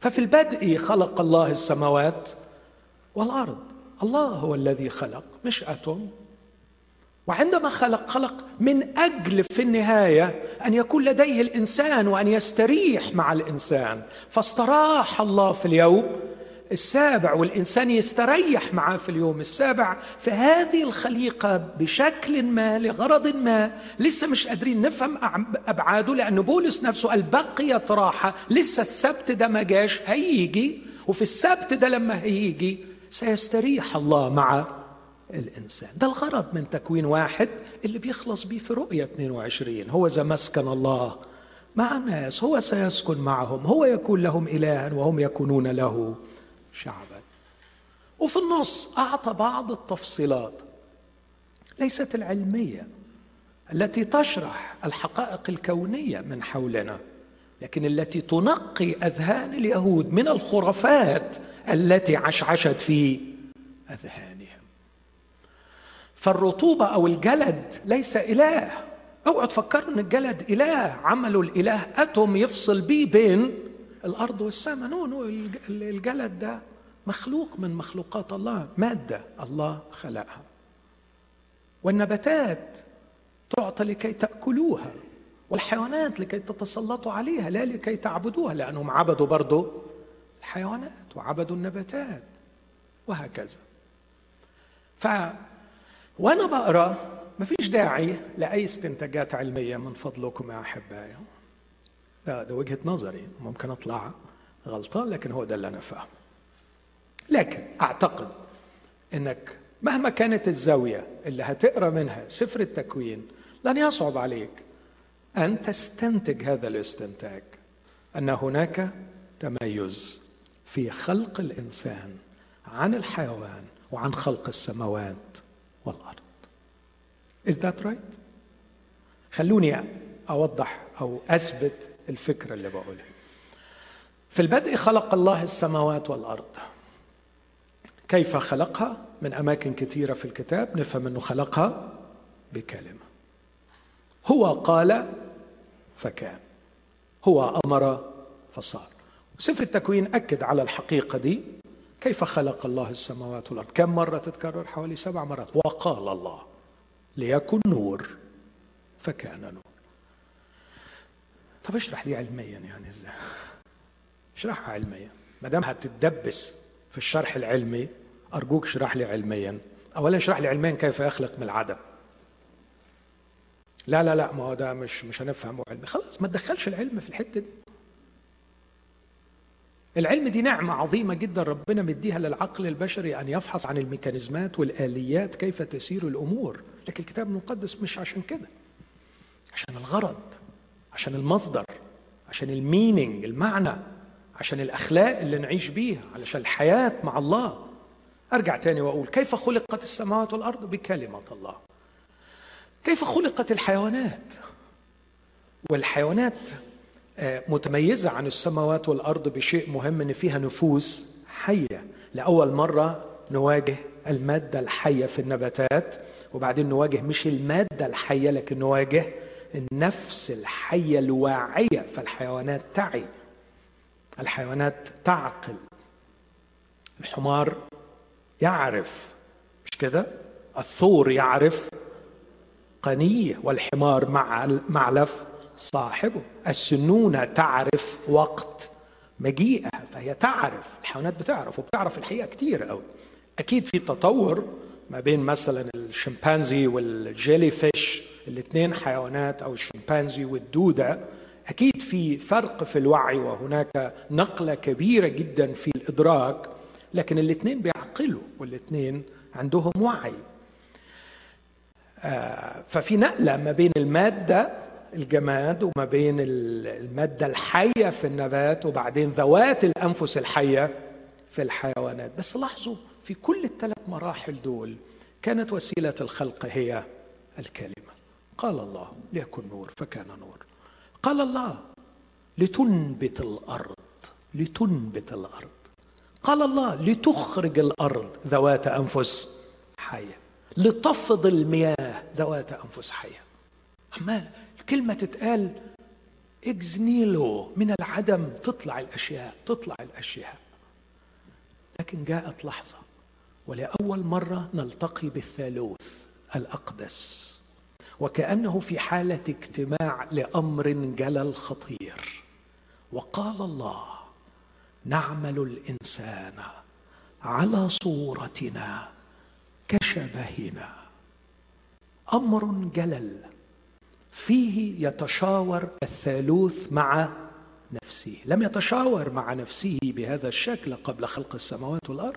ففي البدء خلق الله السماوات والأرض. الله هو الذي خلق مش اتم وعندما خلق خلق من أجل في النهاية أن يكون لديه الإنسان وأن يستريح مع الإنسان. فاستراح الله في اليوم السابع والإنسان يستريح معاه في اليوم السابع في هذه الخليقة بشكل ما لغرض ما. لسه مش قادرين نفهم أبعاده لأن بولس نفسه قال بقيت راحة. لسه السبت ده ما جاش هيجي. وفي السبت ده لما هيجي سيستريح الله مع الإنسان. ده الغرض من تكوين واحد اللي بيخلص بيه في رؤية 22 هو إذا مسكن الله مع الناس هو سيسكن معهم هو يكون لهم إلها وهم يكونون له شعبا. وفي النص أعطى بعض التفصيلات ليست العلمية التي تشرح الحقائق الكونية من حولنا لكن التي تنقي أذهان اليهود من الخرافات التي عشعشت في أذهانهم. فالرطوبة أو الجلد ليس إله. اوعوا تفكروا إن الجلد إله. عملوا الإله أتوم يفصل بيه بين الأرض والسماء. نو نو الجلد ده مخلوق من مخلوقات الله. مادة الله خلقها. والنباتات تعطى لكي تأكلوها. والحيوانات لكي تتسلطوا عليها لا لكي تعبدوها لأنهم عبدوا برضو الحيوانات وعبدوا النباتات. وهكذا. ف وأنا بقرأ مفيش داعي لأي استنتاجات علمية من فضلكم يا أحبائي. ده, ده وجهة نظري. ممكن أطلع غلطان لكن هو ده اللي أنا فاهمه. لكن أعتقد أنك مهما كانت الزاوية اللي هتقرأ منها سفر التكوين لن يصعب عليك أن تستنتج هذا الاستنتاج. أن هناك تميز في خلق الإنسان عن الحيوان وعن خلق السماوات. والأرض. Is that right? خلوني أوضح أو أثبت الفكرة اللي بقولها. في البدء خلق الله السماوات والأرض. كيف خلقها؟ من أماكن كثيرة في الكتاب نفهم أنه خلقها بكلمة. هو قال فكان. هو أمر فصار. سفر التكوين أكد على الحقيقة دي. كيف خلق الله السماوات والأرض؟ كم مرة تتكرر؟ حوالي سبع مرات. وقال الله ليكن نور فكان نور. طب اشرح دي علميا يعني إزاي اشرحها علميا. ما دام هتتدبس في الشرح العلمي أرجوك اشرح لي علميا. اولا اشرح لي علميا كيف يخلق من العدم. لا لا لا ما هو ده مش مش هنفهمه علمي. خلاص ما تدخلش العلم في الحتة دي. العلم دي نعمة عظيمة جدا ربنا مديها للعقل البشري أن يفحص عن الميكانيزمات والآليات كيف تسير الأمور. لكن الكتاب المقدس مش عشان كده. عشان الغرض عشان المصدر عشان ال meaning المعنى عشان الأخلاق اللي نعيش بيها علشان الحياة مع الله. أرجع تاني وأقول كيف خلقت السماوات والأرض؟ بكلمة الله. كيف خلقت الحيوانات؟ والحيوانات متميزة عن السماوات والأرض بشيء مهم إن فيها نفوس حية. لأول مرة نواجه المادة الحية في النباتات وبعدين نواجه مش المادة الحية لكن نواجه النفس الحية الواعية فالحيوانات تعي. الحيوانات تعقل. الحمار يعرف. مش كده؟ الثور يعرف قنية والحمار مع معلف صاحبه. السنونة تعرف وقت مجيئها فهي تعرف. الحيوانات بتعرف وبتعرف الحقيقة كتير قوي أكيد في تطور ما بين مثلا الشمبانزي والجيلي فيش الاثنين حيوانات أو الشمبانزي والدودة. أكيد في فرق في الوعي وهناك نقلة كبيرة جدا في الإدراك لكن الاثنين بيعقلوا والاثنين عندهم وعي. آه، ففي نقلة ما بين المادة الجماد وما بين المادة الحية في النبات وبعدين ذوات الأنفس الحية في الحيوانات. بس لاحظوا في كل الثلاث مراحل دول كانت وسيلة الخلق هي الكلمة. قال الله ليكن نور فكان نور. قال الله لتنبت الأرض لتنبت الأرض. قال الله لتخرج الأرض ذوات أنفس حية. لتفض المياه ذوات أنفس حية. عمال الكلمة تتقال اكزنيلو من العدم تطلع الأشياء تطلع الأشياء. لكن جاءت لحظة ولأول مرة نلتقي بالثالوث الأقدس وكأنه في حالة اجتماع لأمر جلل خطير وقال الله نعمل الإنسان على صورتنا كشبهنا. أمر جلل فيه يتشاور الثالوث مع نفسه. لم يتشاور مع نفسه بهذا الشكل قبل خلق السماوات والأرض.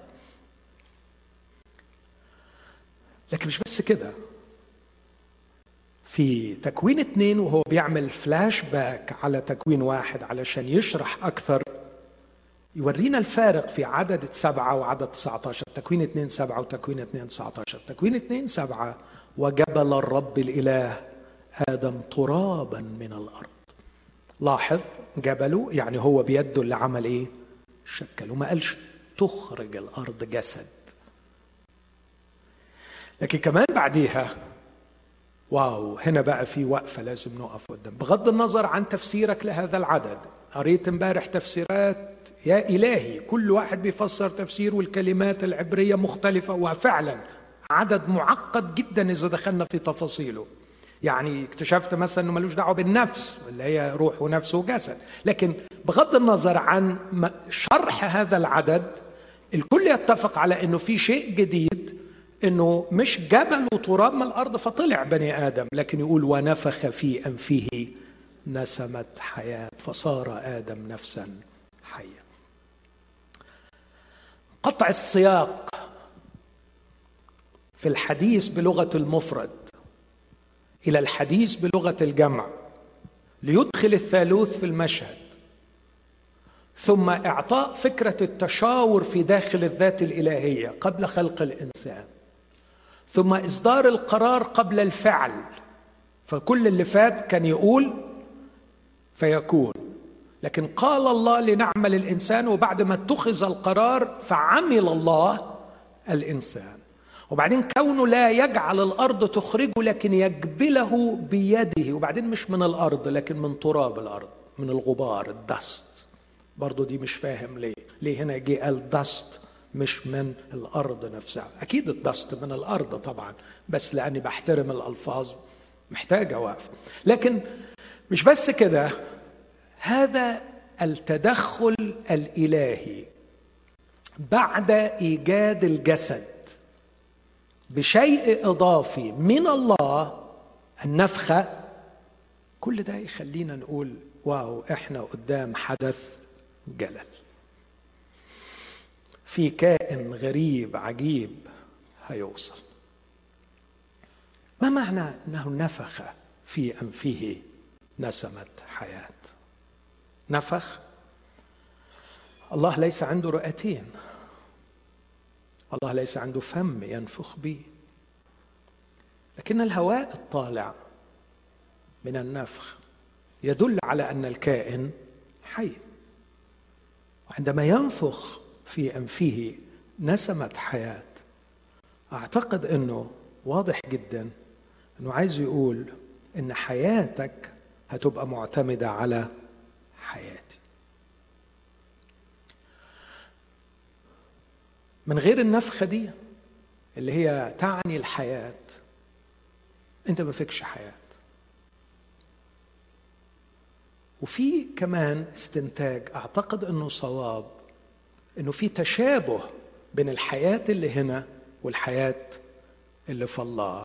لكن مش بس كده. في تكوين اثنين وهو بيعمل فلاش باك على تكوين واحد علشان يشرح أكثر يورينا الفارق في عدد سبعة وعدد 19 تكوين اثنين سبعة وتكوين اثنين 19 تكوين اثنين سبعة وجبل الرب الإله آدم ترابا من الأرض. لاحظ جبله يعني هو بيده اللي عمل إيه؟ شكل وما قالش تخرج الأرض جسد. لكن كمان بعديها واو هنا بقى في وقفة لازم نقف قدام. بغض النظر عن تفسيرك لهذا العدد قريت امبارح تفسيرات يا إلهي كل واحد بيفسر تفسير والكلمات العبرية مختلفة وفعلا عدد معقد جدا إذا دخلنا في تفاصيله. يعني اكتشفت مثلا إنه ملوش دعوة بالنفس اللي هي روح ونفس وجسد. لكن بغض النظر عن شرح هذا العدد الكل يتفق على إنه في شيء جديد إنه مش جبل وتراب من الأرض فطلع بني آدم لكن يقول ونفخ في أنفه نسمه حياة فصار آدم نفسا حيا. قطع السياق في الحديث بلغة المفرد. إلى الحديث بلغة الجمع ليدخل الثالوث في المشهد. ثم إعطاء فكرة التشاور في داخل الذات الإلهية قبل خلق الإنسان. ثم إصدار القرار قبل الفعل. فكل اللي فات كان يقول فيكون. لكن قال الله لنعمل الإنسان وبعد ما اتخذ القرار فعمل الله الإنسان. وبعدين كونه لا يجعل الأرض تخرجه لكن يجبله بيده. وبعدين مش من الأرض لكن من تراب الأرض من الغبار الدست. برضه دي مش فاهم ليه. ليه هنا جه قال دست؟ مش من الأرض نفسها. أكيد الدست من الأرض طبعا بس لأني بحترم الألفاظ. محتاجة وقف. لكن مش بس كده هذا التدخل الإلهي بعد إيجاد الجسد. بشيء إضافي من الله النفخة كل ده يخلينا نقول واو إحنا قدام حدث جلل. في كائن غريب عجيب هيوصل. ما معنى إنه نفخ في أنفه نسمة حياة؟ نفخ؟ الله ليس عنده رئتين. الله ليس عنده فم ينفخ به. لكن الهواء الطالع من النفخ يدل على أن الكائن حي. وعندما ينفخ في أنفه نسمة حياة أعتقد إنه واضح جدا إنه عايز يقول إن حياتك هتبقى معتمدة على حياتي من غير النفخة دي اللي هي تعني الحياة. انت ما فيكش حياة. وفي كمان استنتاج أعتقد إنه صواب إنه في تشابه بين الحياة اللي هنا والحياة اللي في الله.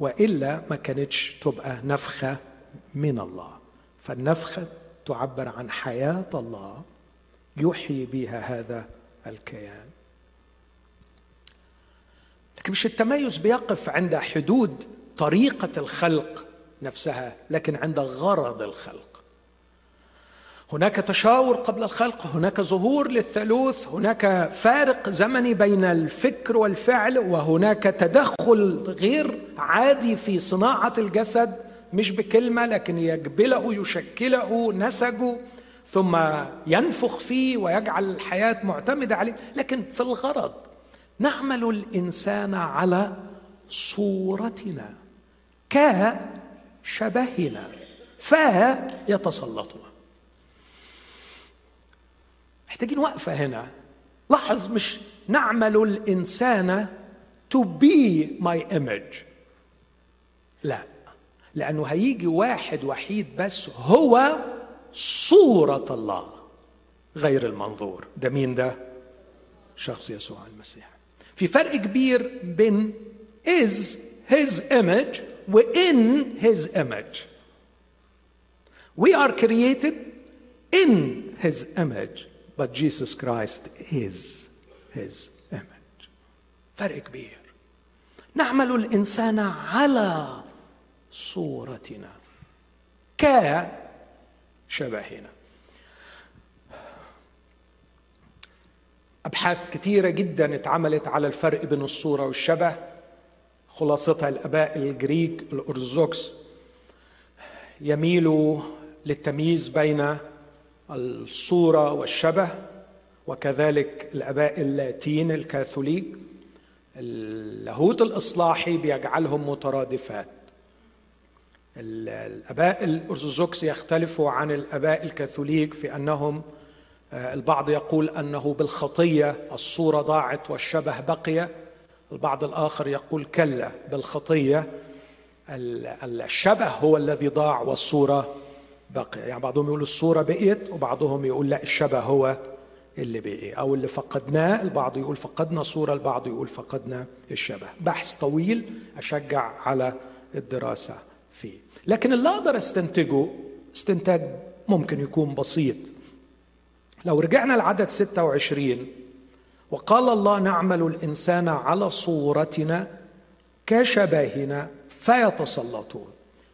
وإلا ما كانتش تبقى نفخة من الله. فالنفخة تعبر عن حياة الله يحيي بها هذا الكيان. لكن مش التميز بيقف عند حدود طريقة الخلق نفسها لكن عند غرض الخلق. هناك تشاور قبل الخلق هناك ظهور للثالوث هناك فارق زمني بين الفكر والفعل وهناك تدخل غير عادي في صناعة الجسد مش بكلمة لكن يجبله يشكله نسجه. ثم ينفخ فيه ويجعل الحياة معتمدة عليه. لكن في الغرض نعمل الإنسان على صورتنا كشبهنا فيتسلطون محتاجين وقفة هنا. لاحظ مش نعمل الإنسان to be my image. لا. لأنه هيجي واحد وحيد بس هو صورة الله غير المنظور. ده مين ده؟ شخص يسوع المسيح. في فرق كبير بين is his image و in his image. We are created in his image but Jesus Christ is his image. فرق كبير. نعمل الإنسان على صورتنا. كشبهنا أبحاث كثيرة جدا اتعملت على الفرق بين الصورة والشبه. خلاصتها الآباء ال Greek الأرثوذكس يميلوا للتمييز بين الصورة والشبه وكذلك الآباء اللاتين الكاثوليك اللاهوت الإصلاحي بيجعلهم مترادفات. الاباء الارثوذكس يختلفوا عن الأباء الكاثوليك في أنهم آه، البعض يقول أنه بالخطية الصورة ضاعت والشبه بقي البعض الآخر يقول كلا بالخطية الشبه هو الذي ضاع والصورة بقي يعني بعضهم يقول الصورة بقيت وبعضهم يقول لا الشبه هو اللي بقي. أو اللي فقدناه البعض يقول فقدنا صورة البعض يقول فقدنا الشبه. بحث طويل أشجع على الدراسة فيه. لكن اللي أقدر أستنتجه استنتاج ممكن يكون بسيط. لو رجعنا لعدد 26 وقال الله نعمل الإنسان على صورتنا كشبهنا فيتسلطون.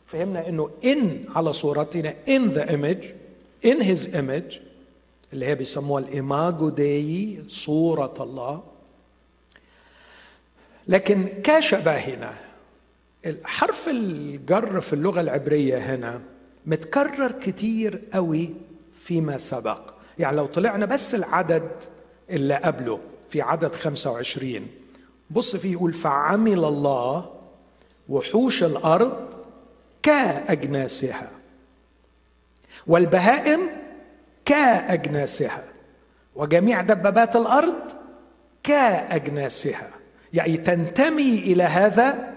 فهمنا إنه إن على صورتنا in the image in his image اللي هي بيسموها الإيماجو داي صورة الله. لكن كشبهنا حرف الجر في اللغة العبرية هنا متكرر كتير قوي فيما سبق. يعني لو طلعنا بس العدد اللي قبله في عدد 25 بص فيه يقول فعمل الله وحوش الأرض كأجناسها والبهائم كأجناسها وجميع دبابات الأرض كأجناسها. يعني تنتمي إلى هذا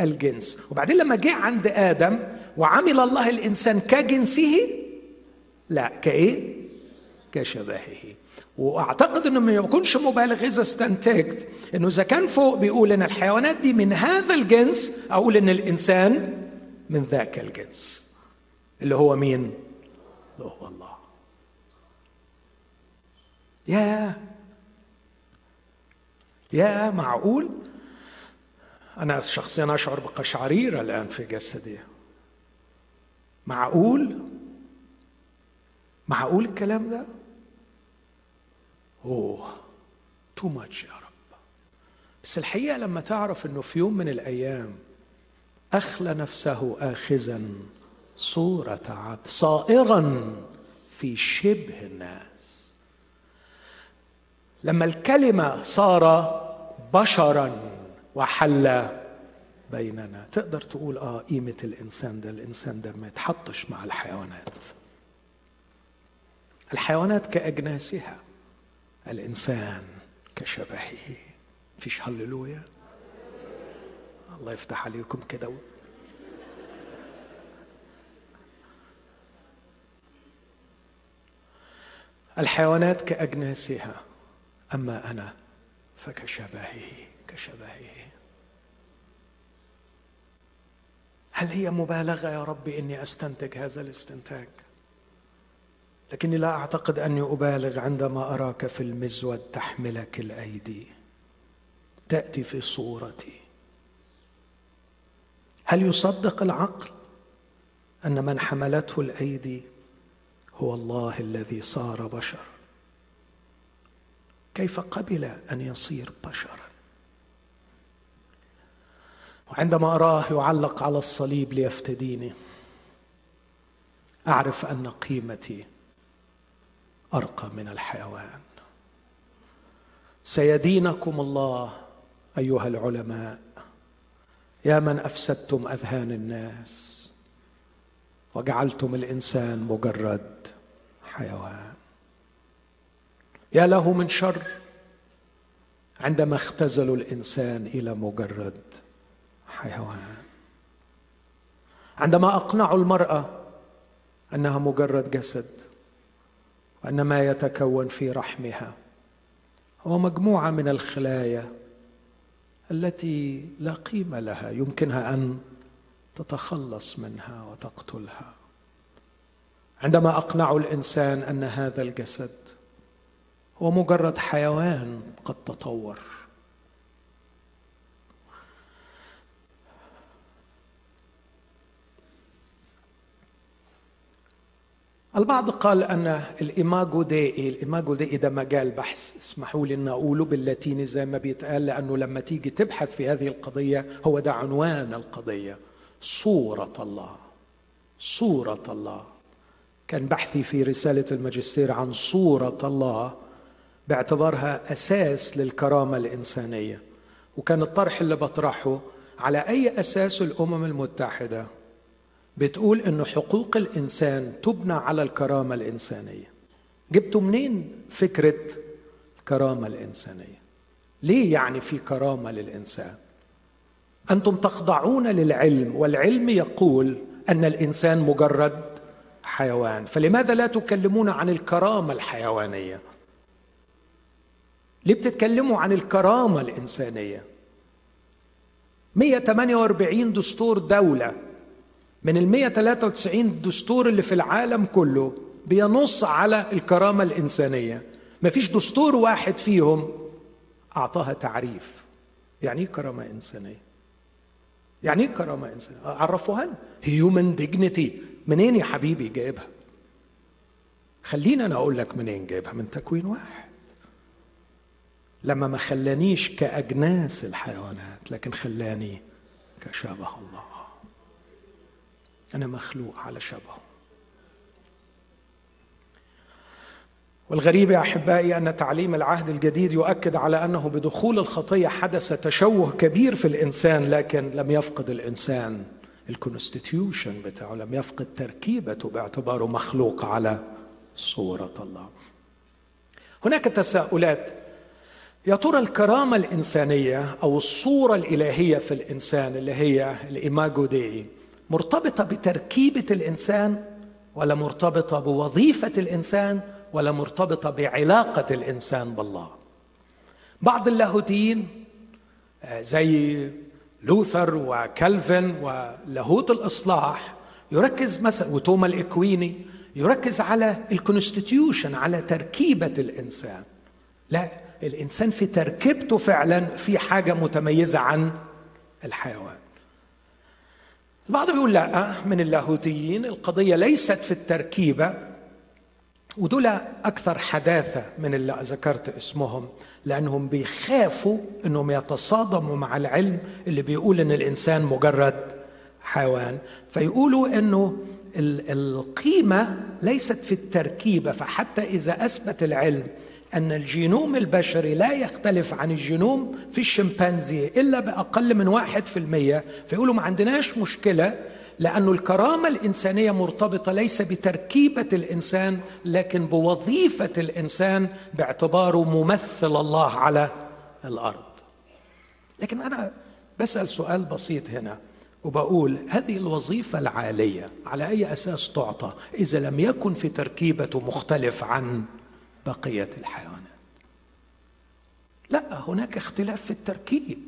الجنس. وبعدين لما جه عند آدم وعمل الله الإنسان كجنسه لا كإيه؟ كشبهه. وأعتقد إنه ما يكونش مبالغ إذا استنتجت إنه إذا كان فوق بيقول إن الحيوانات دي من هذا الجنس أقول إن الإنسان من ذاك الجنس. اللي هو مين؟ اللي هو الله. يا يا معقول؟ أنا شخصيا أشعر بقشعريرة الآن في جسدي. معقول؟ معقول الكلام ده؟ أوه تو ماتش يا رب. بس الحقيقة لما تعرف إنه في يوم من الأيام أخلى نفسه اخذا صورة عبد صائرا في شبه الناس. لما الكلمة صار بشرا وحل بيننا. تقدر تقول آه قيمة الإنسان ده الإنسان ده ما يتحطش مع الحيوانات. الحيوانات كأجناسها الإنسان كشبهه. فيش هللويا الله يفتح عليكم كده الحيوانات كأجناسها أما أنا فكشبهه كشبهه. هل هي مبالغة يا رب إني أستنتج هذا الاستنتاج؟ لكني لا أعتقد أني أبالغ عندما أراك في المزود تحملك الأيدي تأتي في صورتي. هل يصدق العقل أن من حملته الأيدي هو الله الذي صار بشرا كيف قبل أن يصير بشرا وعندما أراه يعلق على الصليب ليفتديني أعرف أن قيمتي أرقى من الحيوان. سيدينكم الله أيها العلماء يا من أفسدتم أذهان الناس وجعلتم الإنسان مجرد حيوان. يا له من شر عندما اختزلوا الإنسان إلى مجرد حيوان. عندما اقنعوا المرأة أنها مجرد جسد وأن ما يتكون في رحمها هو مجموعة من الخلايا التي لا قيمة لها يمكنها أن تتخلص منها وتقتلها. عندما أقنع الإنسان أن هذا الجسد هو مجرد حيوان قد تطور البعض قال أن الايماجو ديئي الايماجو ديئي ده مجال بحث اسمحوا لي أن أقوله باللاتيني زي ما بيتقال لأنه لما تيجي تبحث في هذه القضية هو ده عنوان القضية. صورة الله صورة الله. كان بحثي في رسالة الماجستير عن صورة الله باعتبارها أساس للكرامة الإنسانية وكان الطرح اللي بطرحه على أي أساس الأمم المتحدة. بتقول إن حقوق الإنسان تبنى على الكرامة الإنسانية. جبتوا منين فكرة الكرامة الإنسانية؟ ليه يعني في كرامة للإنسان؟ أنتم تخضعون للعلم والعلم يقول أن الإنسان مجرد حيوان. فلماذا لا تكلمون عن الكرامة الحيوانية؟ ليه بتتكلموا عن الكرامة الإنسانية؟ 148 دستور دولة من ال 193 دستور اللي في العالم كله بينص على الكرامة الإنسانية. مفيش دستور واحد فيهم أعطاها تعريف. يعني إيه كرامة إنسانية؟ يعني إيه كرامة إنسانية؟ عرفوها؟ لنا human dignity منين يا حبيبي جايبها؟ خلينا أنا أقول لك منين جايبها من تكوين واحد. لما ما خلانيش كأجناس الحيوانات لكن خلاني كشبه الله. أنا مخلوق على شبهه. والغريب يا أحبائي أن تعليم العهد الجديد يؤكد على أنه بدخول الخطية حدث تشوه كبير في الإنسان لكن لم يفقد الإنسان الكونستيتيوشن بتاعه لم يفقد تركيبته باعتباره مخلوق على صورة الله. هناك تساؤلات. يا ترى الكرامة الإنسانية أو الصورة الإلهية في الإنسان اللي هي الايماجو دي مرتبطة بتركيبة الإنسان ولا مرتبطة بوظيفة الإنسان ولا مرتبطة بعلاقة الإنسان بالله. بعض اللاهوتيين آه، زي لوثر وكالفن ولاهوت الإصلاح يركز مثلا وتوما الإكويني يركز على الكونستيتيوشن على تركيبة الإنسان. لا الإنسان في تركيبته فعلا في حاجة متميزة عن الحيوان. البعض بيقول لا من اللاهوتيين القضية ليست في التركيبة ودول أكثر حداثة من اللي ذكرت اسمهم لأنهم بيخافوا أنهم يتصادموا مع العلم اللي بيقول أن الإنسان مجرد حيوان. فيقولوا أنه القيمة ليست في التركيبة فحتى إذا أثبت العلم أن الجينوم البشري لا يختلف عن الجينوم في الشمبانزي إلا بأقل من واحد في المية. فيقولوا ما عندناش مشكلة لأن الكرامة الإنسانية مرتبطة ليس بتركيبة الإنسان لكن بوظيفة الإنسان باعتباره ممثل الله على الأرض. لكن أنا بسأل سؤال بسيط هنا وبقول هذه الوظيفة العالية على أي أساس تعطى؟ إذا لم يكن في تركيبته مختلف عن بقية الحيوانات. لا هناك اختلاف في التركيب.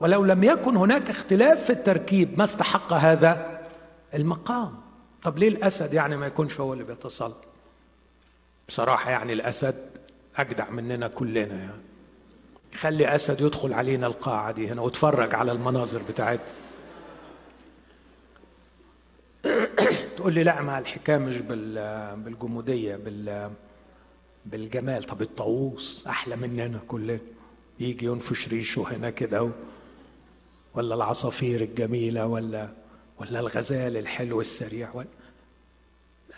ولو لم يكن هناك اختلاف في التركيب ما استحق هذا المقام؟ طب ليه الأسد يعني ما يكونش هو اللي بيتصل؟ بصراحة يعني الأسد أجدع مننا كلنا يعني. خلي أسد يدخل علينا القاعة دي هنا واتفرج على المناظر بتاعتنا *coughs* تقول لي لا ما الحكاية مش بالجمودية بال بالجمال. طب الطاووس أحلى مننا كلنا. يجي ينفش ريشه هنا كده ولا العصافير الجميلة ولا ولا الغزال الحلو السريع ولا.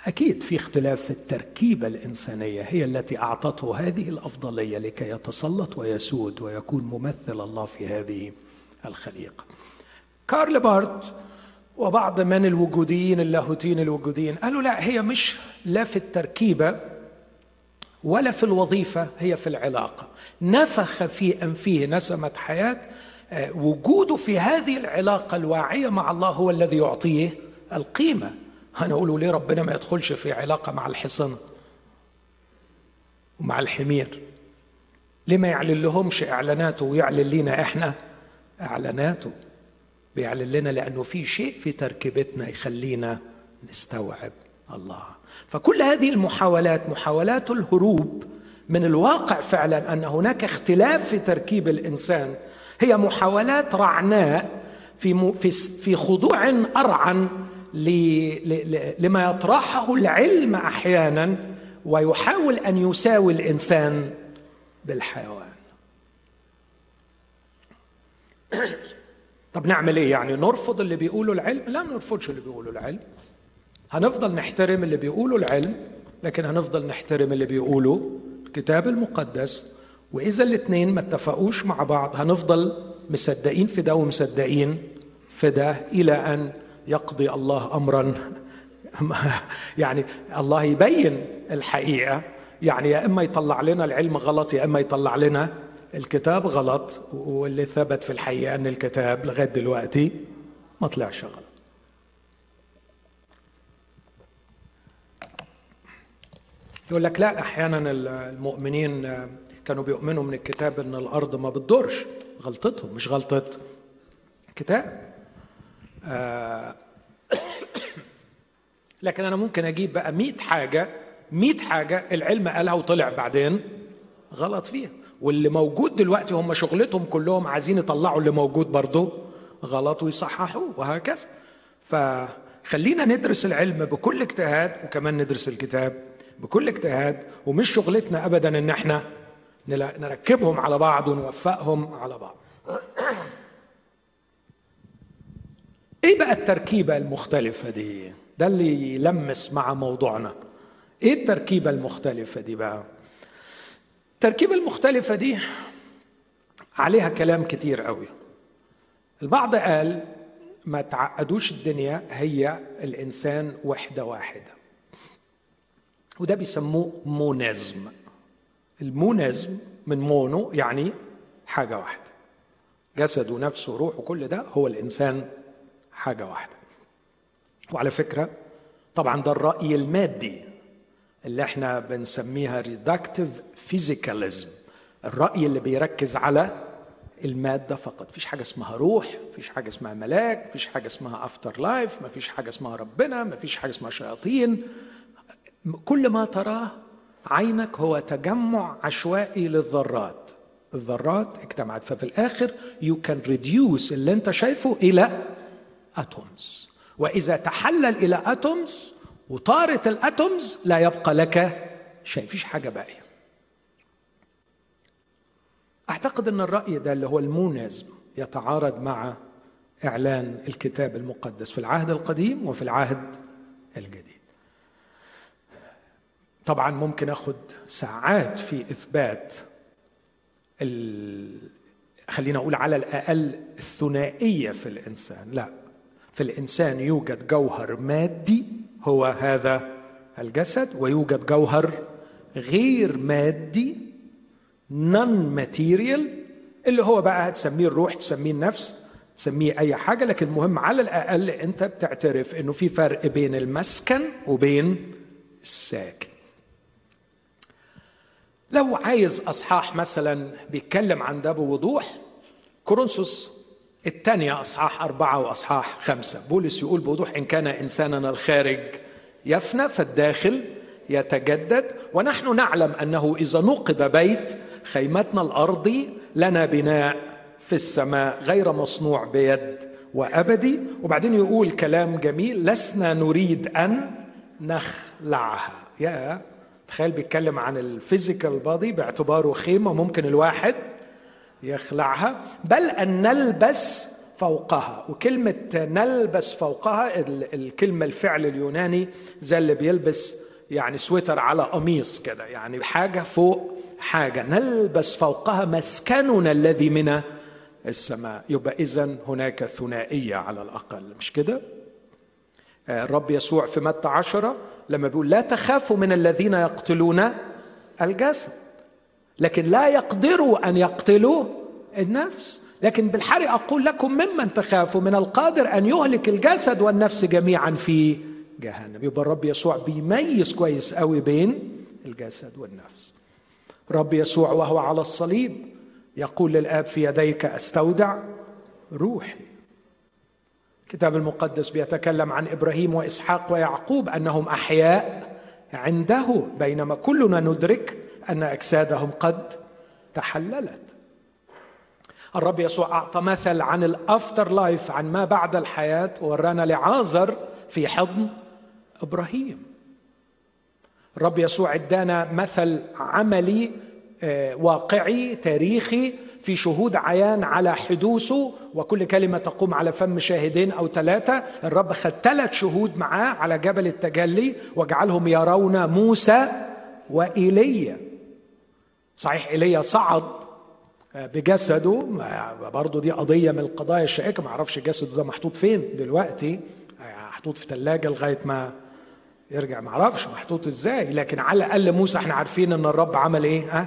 أكيد في اختلاف في التركيبة الإنسانية. هي التي أعطته هذه الأفضلية لكي يتسلط ويسود ويكون ممثل الله في هذه الخليقة. كارل بارت وبعض من الوجوديين اللاهوتيين الوجوديين قالوا لا هي مش لا في التركيبة ولا في الوظيفة هي في العلاقة. نفخ في انفه نسمة حياة آه، وجوده في هذه العلاقة الواعية مع الله هو الذي يعطيه القيمة. هنقول ليه ربنا ما يدخلش في علاقة مع الحصن ومع الحمير؟ ليه ما يعلن لهمش إعلاناته ويعلن لنا إحنا؟ إعلاناته بيعلن لنا لأنه في شيء في تركيبتنا يخلينا نستوعب. الله. فكل هذه المحاولات محاولات الهروب من الواقع فعلا أن هناك اختلاف في تركيب الإنسان هي محاولات رعناء في في في خضوع أرعن لما يطرحه العلم أحيانا ويحاول أن يساوي الإنسان بالحيوان. *coughs* طب نعمل إيه يعني؟ نرفض اللي بيقوله العلم؟ لا نرفضش اللي بيقوله العلم. هنفضل نحترم اللي بيقوله العلم لكن هنفضل نحترم اللي بيقوله الكتاب المقدس وإذا الاثنين ما اتفقوش مع بعض هنفضل مصدقين في ده ومصدقين في ده إلى أن يقضي الله امرا. *laughs* يعني الله يبين الحقيقة. يعني يا إما يطلع لنا العلم غلط يا إما يطلع لنا الكتاب غلط. واللي ثبت في الحقيقة إن الكتاب لغاية دلوقتي ما طلعش غلط. يقول لك لا أحيانا المؤمنين كانوا بيؤمنوا من الكتاب إن الأرض ما بتدورش. غلطتهم مش غلطة كتاب. آه *coughs* لكن أنا ممكن أجيب بقى مئة حاجة مئة حاجة العلم قالها وطلع بعدين غلط فيها. واللي موجود دلوقتي هم شغلتهم كلهم عايزين يطلعوا اللي موجود برضه غلط ويصححوه وهكذا. فخلينا ندرس العلم بكل اجتهاد وكمان ندرس الكتاب. بكل اجتهاد ومش شغلتنا ابدا إن إحنا نركبهم على بعض ونوفقهم على بعض. *clears throat* إيه بقى التركيبة المختلفة دي؟ ده اللي يلمس مع موضوعنا. إيه التركيبة المختلفة دي بقى؟ التركيبة المختلفة دي عليها كلام كتير قوي. البعض قال ما تعقدوش الدنيا هي الإنسان وحدة واحدة. وده بيسموه monism ال monism من mono يعني حاجة واحدة. جسد ونفس وروح وكل ده هو الإنسان حاجة واحدة. وعلى فكرة طبعا ده الرأي المادي اللي إحنا بنسميها reductive physicalism الرأي اللي بيركز على المادة فقط. مفيش حاجة اسمها روح مفيش حاجة اسمها ملاك مفيش حاجة اسمها afterlife مفيش حاجة اسمها ربنا مفيش حاجة اسمها شياطين. كل ما تراه عينك هو تجمع عشوائي للذرات. الذرات اجتمعت ففي الآخر you can reduce اللي أنت شايفه إلى atoms وإذا تحلل إلى atoms وطارت ال atoms لا يبقى لك شيء. فيش حاجة باقية. أعتقد إن الرأي ده اللي هو ال monism يتعارض مع إعلان الكتاب المقدس في العهد القديم وفي العهد الجديد. طبعا ممكن اخد ساعات في إثبات ال... خلينا أقول على الأقل الثنائية في الإنسان. لا في الإنسان يوجد جوهر مادي هو هذا الجسد ويوجد جوهر غير مادي نون ماتيريال اللي هو بقى هتسميه الروح تسميه النفس تسميه أي حاجة. لكن المهم على الأقل أنت بتعترف إنه في فرق بين المسكن وبين الساكن. لو عايز أصحاح مثلا بيتكلم عن ده بوضوح كورنثوس الثانية أصحاح أربعة وأصحاح خمسة. بولس يقول بوضوح إن كان إنساننا الخارج يفنى فالداخل يتجدد. ونحن نعلم أنه إذا نقض بيت خيمتنا الأرضي لنا بناء في السماء غير مصنوع بيد وأبدي. وبعدين يقول كلام جميل لسنا نريد أن نخلعها. يا تخيل بيتكلم عن ال physical body باعتباره خيمة ممكن الواحد يخلعها بل أن نلبس فوقها وكلمة نلبس فوقها الكلمة الفعل اليوناني زي اللي بيلبس يعني سويتر على قميص كده يعني حاجة فوق حاجة نلبس فوقها مسكننا الذي من السماء يبقى إذا هناك ثنائية على الأقل مش كده؟ آه، الرب يسوع في متى عشرة لما بيقول لا تخافوا من الذين يقتلون الجسد لكن لا يقدروا أن يقتلوا النفس. لكن بالحري أقول لكم ممن تخافوا من القادر أن يهلك الجسد والنفس جميعا في جهنم. يبقى الرب يسوع بيميز كويس قوي بين الجسد والنفس. رب يسوع وهو على الصليب يقول للآب في يديك أستودع روحي. الكتاب المقدس بيتكلم عن إبراهيم وإسحاق ويعقوب أنهم أحياء عنده بينما كلنا ندرك أن أجسادهم قد تحللت. الرب يسوع أعطى مثل عن الأفتر لايف عن ما بعد الحياة ورانا لعازر في حضن إبراهيم. الرب يسوع ادانا مثل عملي آه، واقعي تاريخي في شهود عيان على حدوثه وكل كلمة تقوم على فم شاهدين أو ثلاثة الرب خد ثلاث شهود معاه على جبل التجلي وجعلهم يرون موسى وإيليا. صحيح إيليا صعد بجسده. برضه دي قضية من القضايا الشائكة. ما أعرفش جسده ده محطوط فين دلوقتي. محطوط في ثلاجة لغاية ما يرجع. ما أعرفش محطوط إزاي. لكن على الأقل موسى إحنا عارفين إن الرب عمل إيه؟ ها؟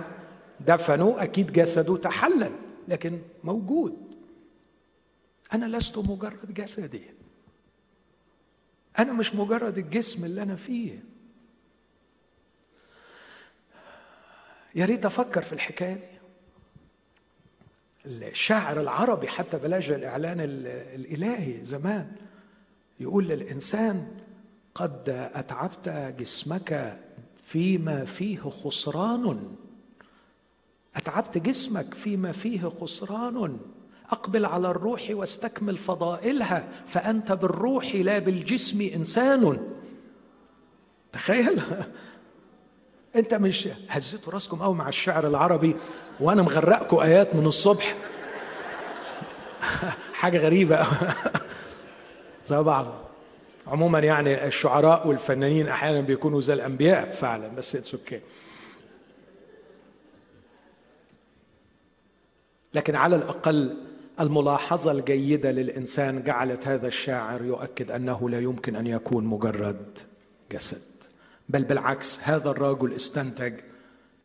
دفنوا أكيد جسده تحلل لكن موجود. أنا لست مجرد جسدي. أنا مش مجرد الجسم اللي أنا فيه. يا ريت أفكر في الحكاية دي. الشاعر العربي حتى بلاش الإعلان الإلهي زمان يقول للإنسان قد أتعبت جسمك فيما فيه خسران. أتعبت جسمك فيما فيه خسران. أقبل على الروح واستكمل فضائلها فأنت بالروح لا بالجسم إنسان. تخيل. أنت مش هزيتوا راسكم قوي مع الشعر العربي وأنا مغرقكم آيات من الصبح. حاجة غريبة. زي بعض. عموما يعني الشعراء والفنانين أحيانا بيكونوا زي الأنبياء فعلا بس it's okay okay. لكن على الأقل الملاحظة الجيدة للإنسان جعلت هذا الشاعر يؤكد أنه لا يمكن أن يكون مجرد جسد. بل بالعكس هذا الرجل استنتج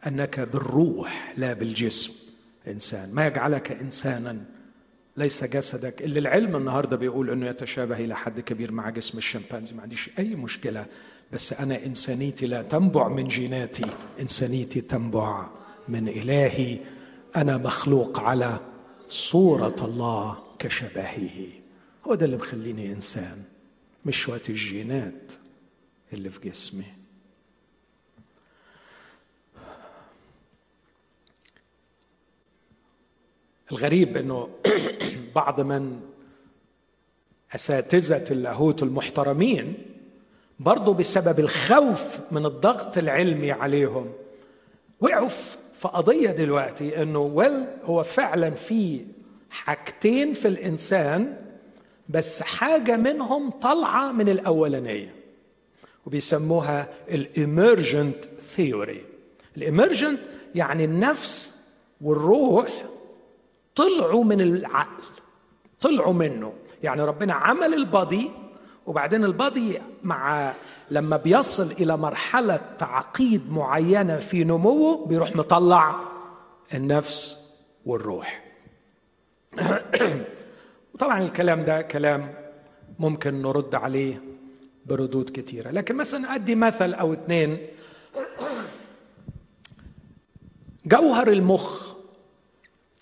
أنك بالروح لا بالجسم. إنسان ما يجعلك إنسانا. ليس جسدك. اللي العلم النهارده بيقول إنه يتشابه إلى حد كبير مع جسم الشمبانزي. ما عنديش أي مشكلة بس أنا إنسانيتي لا تنبع من جيناتي. إنسانيتي تنبع من إلهي. أنا مخلوق على صورة الله كشبهه. هو ده اللي مخليني إنسان مش شوية الجينات اللي في جسمي. الغريب إنه *clears throat* بعض من أساتذة اللاهوت المحترمين برضو بسبب الخوف من الضغط العلمي عليهم وقعوا في قضيه دلوقتي إنه ويل هو فعلا في حاجتين في الإنسان بس حاجة منهم طالعة من الأولانية وبيسموها ال emergent theory. ال emergent يعني النفس والروح طلعوا من العقل طلعوا منه. يعني ربنا عمل ال body وبعدين ال body مع لما بيصل إلى مرحلة تعقيد معينة في نموه بيروح مطلع النفس والروح. *clears throat* وطبعا الكلام ده كلام ممكن نرد عليه بردود كثيره لكن مثلا أدي مثل أو اثنين *clears throat* جوهر المخ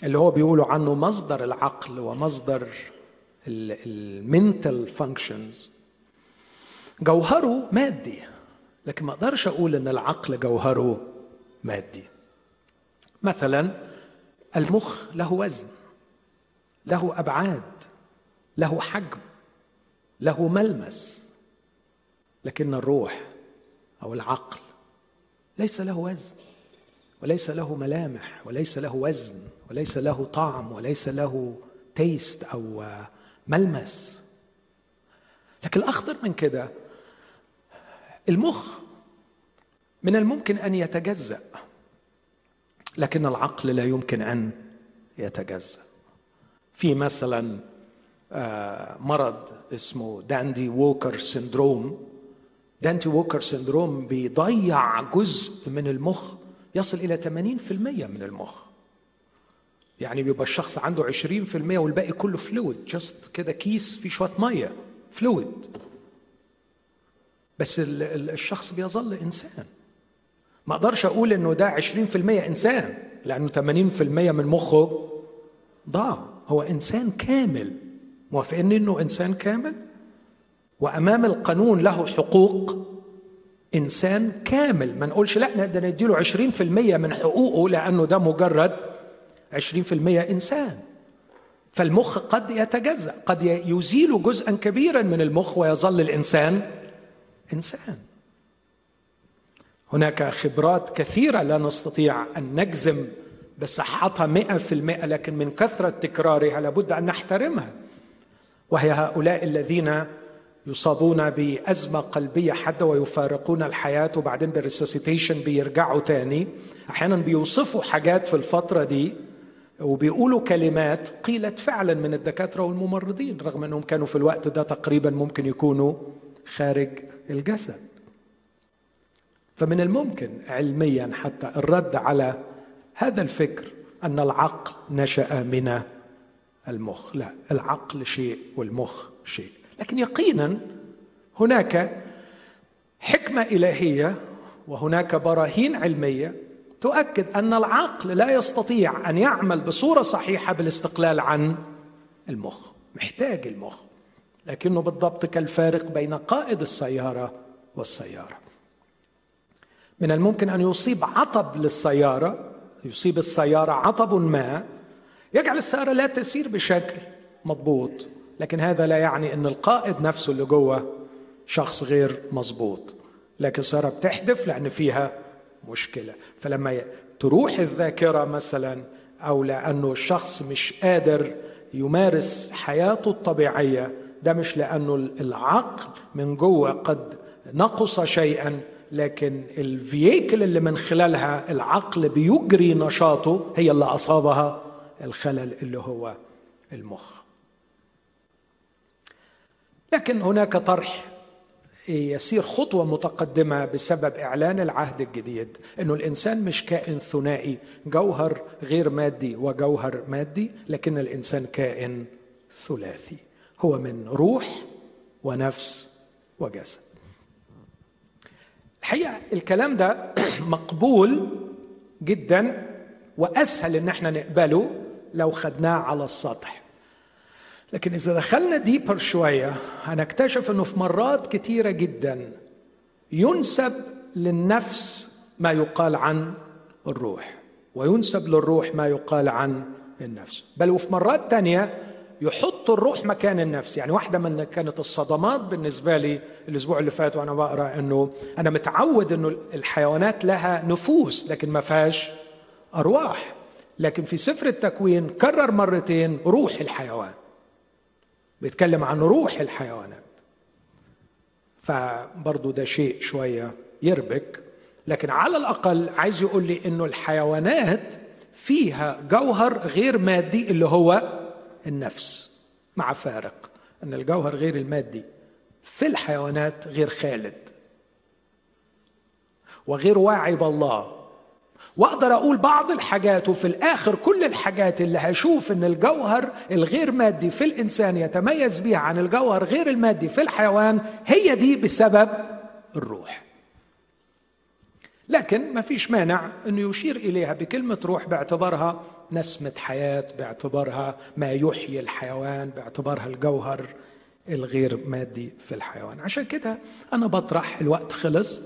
اللي هو بيقولوا عنه مصدر العقل ومصدر ال mental functions جوهره مادي لكن ما أقدرش أقول إن العقل جوهره مادي. مثلا المخ له وزن له أبعاد له حجم له ملمس لكن الروح أو العقل ليس له وزن وليس له ملامح وليس له وزن وليس له طعم وليس له تيست أو ملمس. لكن الاخطر من كده المخ من الممكن أن يتجزأ لكن العقل لا يمكن أن يتجزأ. في مثلا آه، مرض اسمه Dandy-Walker syndrome. Dandy-Walker syndrome بيضيع جزء من المخ يصل إلى 80% من المخ. يعني بيبقى الشخص عنده 20% والباقي كله fluid just كده كيس فيه شوية مية فلويد بس الشخص بيظل إنسان. ما أقدرش أقول إنه ده 20% إنسان لأنه 80% من مخه ضاع. هو إنسان كامل. موافقين إنه إنسان كامل؟ وأمام القانون له حقوق. إنسان كامل. ما نقولش لا نقدر نديله 20% من حقوقه لأنه ده مجرد 20% إنسان. فالمخ قد يتجزأ قد يزيل جزءا كبيرا من المخ ويظل الإنسان. إنسان. هناك خبرات كثيرة لا نستطيع أن نجزم بصحتها مئة في المئة لكن من كثرة تكرارها لابد أن نحترمها. وهي هؤلاء الذين يصابون بأزمة قلبية حادة ويفارقون الحياة وبعدين بالريسيسيتيشن بيرجعوا تاني. أحيانا بيوصفوا حاجات في الفترة دي وبيقولوا كلمات قيلت فعلا من الدكاترة والممرضين رغم أنهم كانوا في الوقت ده تقريبا ممكن يكونوا خارج الجسد. فمن الممكن علميا حتى الرد على هذا الفكر أن العقل نشأ من المخ. لا العقل شيء والمخ شيء. لكن يقينا هناك حكمة إلهية وهناك براهين علمية تؤكد أن العقل لا يستطيع أن يعمل بصورة صحيحة بالاستقلال عن المخ محتاج المخ. لكنه بالضبط كالفارق بين قائد السيارة والسيارة. من الممكن أن يصيب عطب للسيارة يصيب السيارة عطب ما يجعل السيارة لا تسير بشكل مضبوط لكن هذا لا يعني أن القائد نفسه اللي جوه شخص غير مظبوط لكن السيارة بتحدف لأن فيها مشكلة. فلما تروح الذاكرة مثلا أو لأنه الشخص مش قادر يمارس حياته الطبيعية ده مش لأنه العقل من جوه قد نقص شيئا لكن الفييكل اللي من خلالها العقل بيجري نشاطه هي اللي أصابها الخلل اللي هو المخ. لكن هناك طرح يسير خطوة متقدمة بسبب إعلان العهد الجديد أنه الإنسان مش كائن ثنائي جوهر غير مادي وجوهر مادي لكن الإنسان كائن ثلاثي. هو من روح ونفس وجسد. الحقيقة الكلام ده *clears throat* مقبول جدا وأسهل إن إحنا نقبله لو خدناه على السطح. لكن إذا دخلنا ديبر شوية هنكتشف أنه في مرات كتيرة جدا ينسب للنفس ما يقال عن الروح وينسب للروح ما يقال عن النفس. بل وفي مرات تانية يحط الروح مكان النفس. يعني واحدة من كانت الصدمات بالنسبة لي الأسبوع اللي فات وأنا بقرأ أنه أنا متعود أنه الحيوانات لها نفوس لكن ما فيهاش أرواح. لكن في سفر التكوين كرر مرتين روح الحيوان. بيتكلم عن روح الحيوانات. فبرضو ده شيء شوية يربك. لكن على الأقل عايز يقول لي أنه الحيوانات فيها جوهر غير مادي اللي هو النفس مع فارق أن الجوهر غير المادي في الحيوانات غير خالد وغير واعي بالله. وأقدر أقول بعض الحاجات وفي الآخر كل الحاجات اللي هشوف إن الجوهر الغير مادي في الإنسان يتميز بها عن الجوهر غير المادي في الحيوان هي دي بسبب الروح. لكن ما فيش مانع إنه يشير إليها بكلمة روح باعتبارها نسمة حياة باعتبارها ما يحيي الحيوان باعتبارها الجوهر الغير مادي في الحيوان. عشان كده أنا بطرح الوقت خلص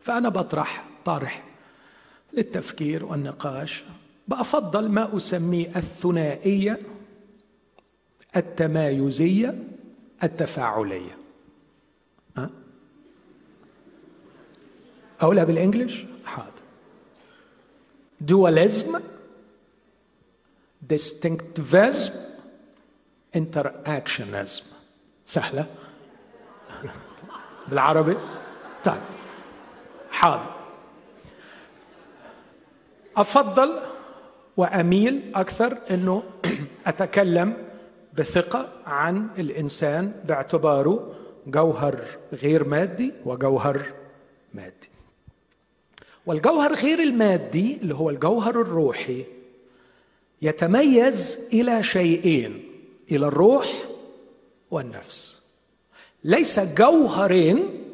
فأنا بطرح طرح للتفكير والنقاش. بأفضل ما أسميه الثنائية التمايزية التفاعلية. أقولها بالإنجليش؟ حاضر. Dualism distinctivism interactionism. سهلة. بالعربي؟ طيب. حاضر. أفضل وأميل أكثر إنه *clears throat* أتكلم بثقة عن الإنسان باعتباره جوهر غير مادي وجوهر مادي. والجوهر غير المادي اللي هو الجوهر الروحي يتميز إلى شيئين إلى الروح والنفس. ليس جوهرين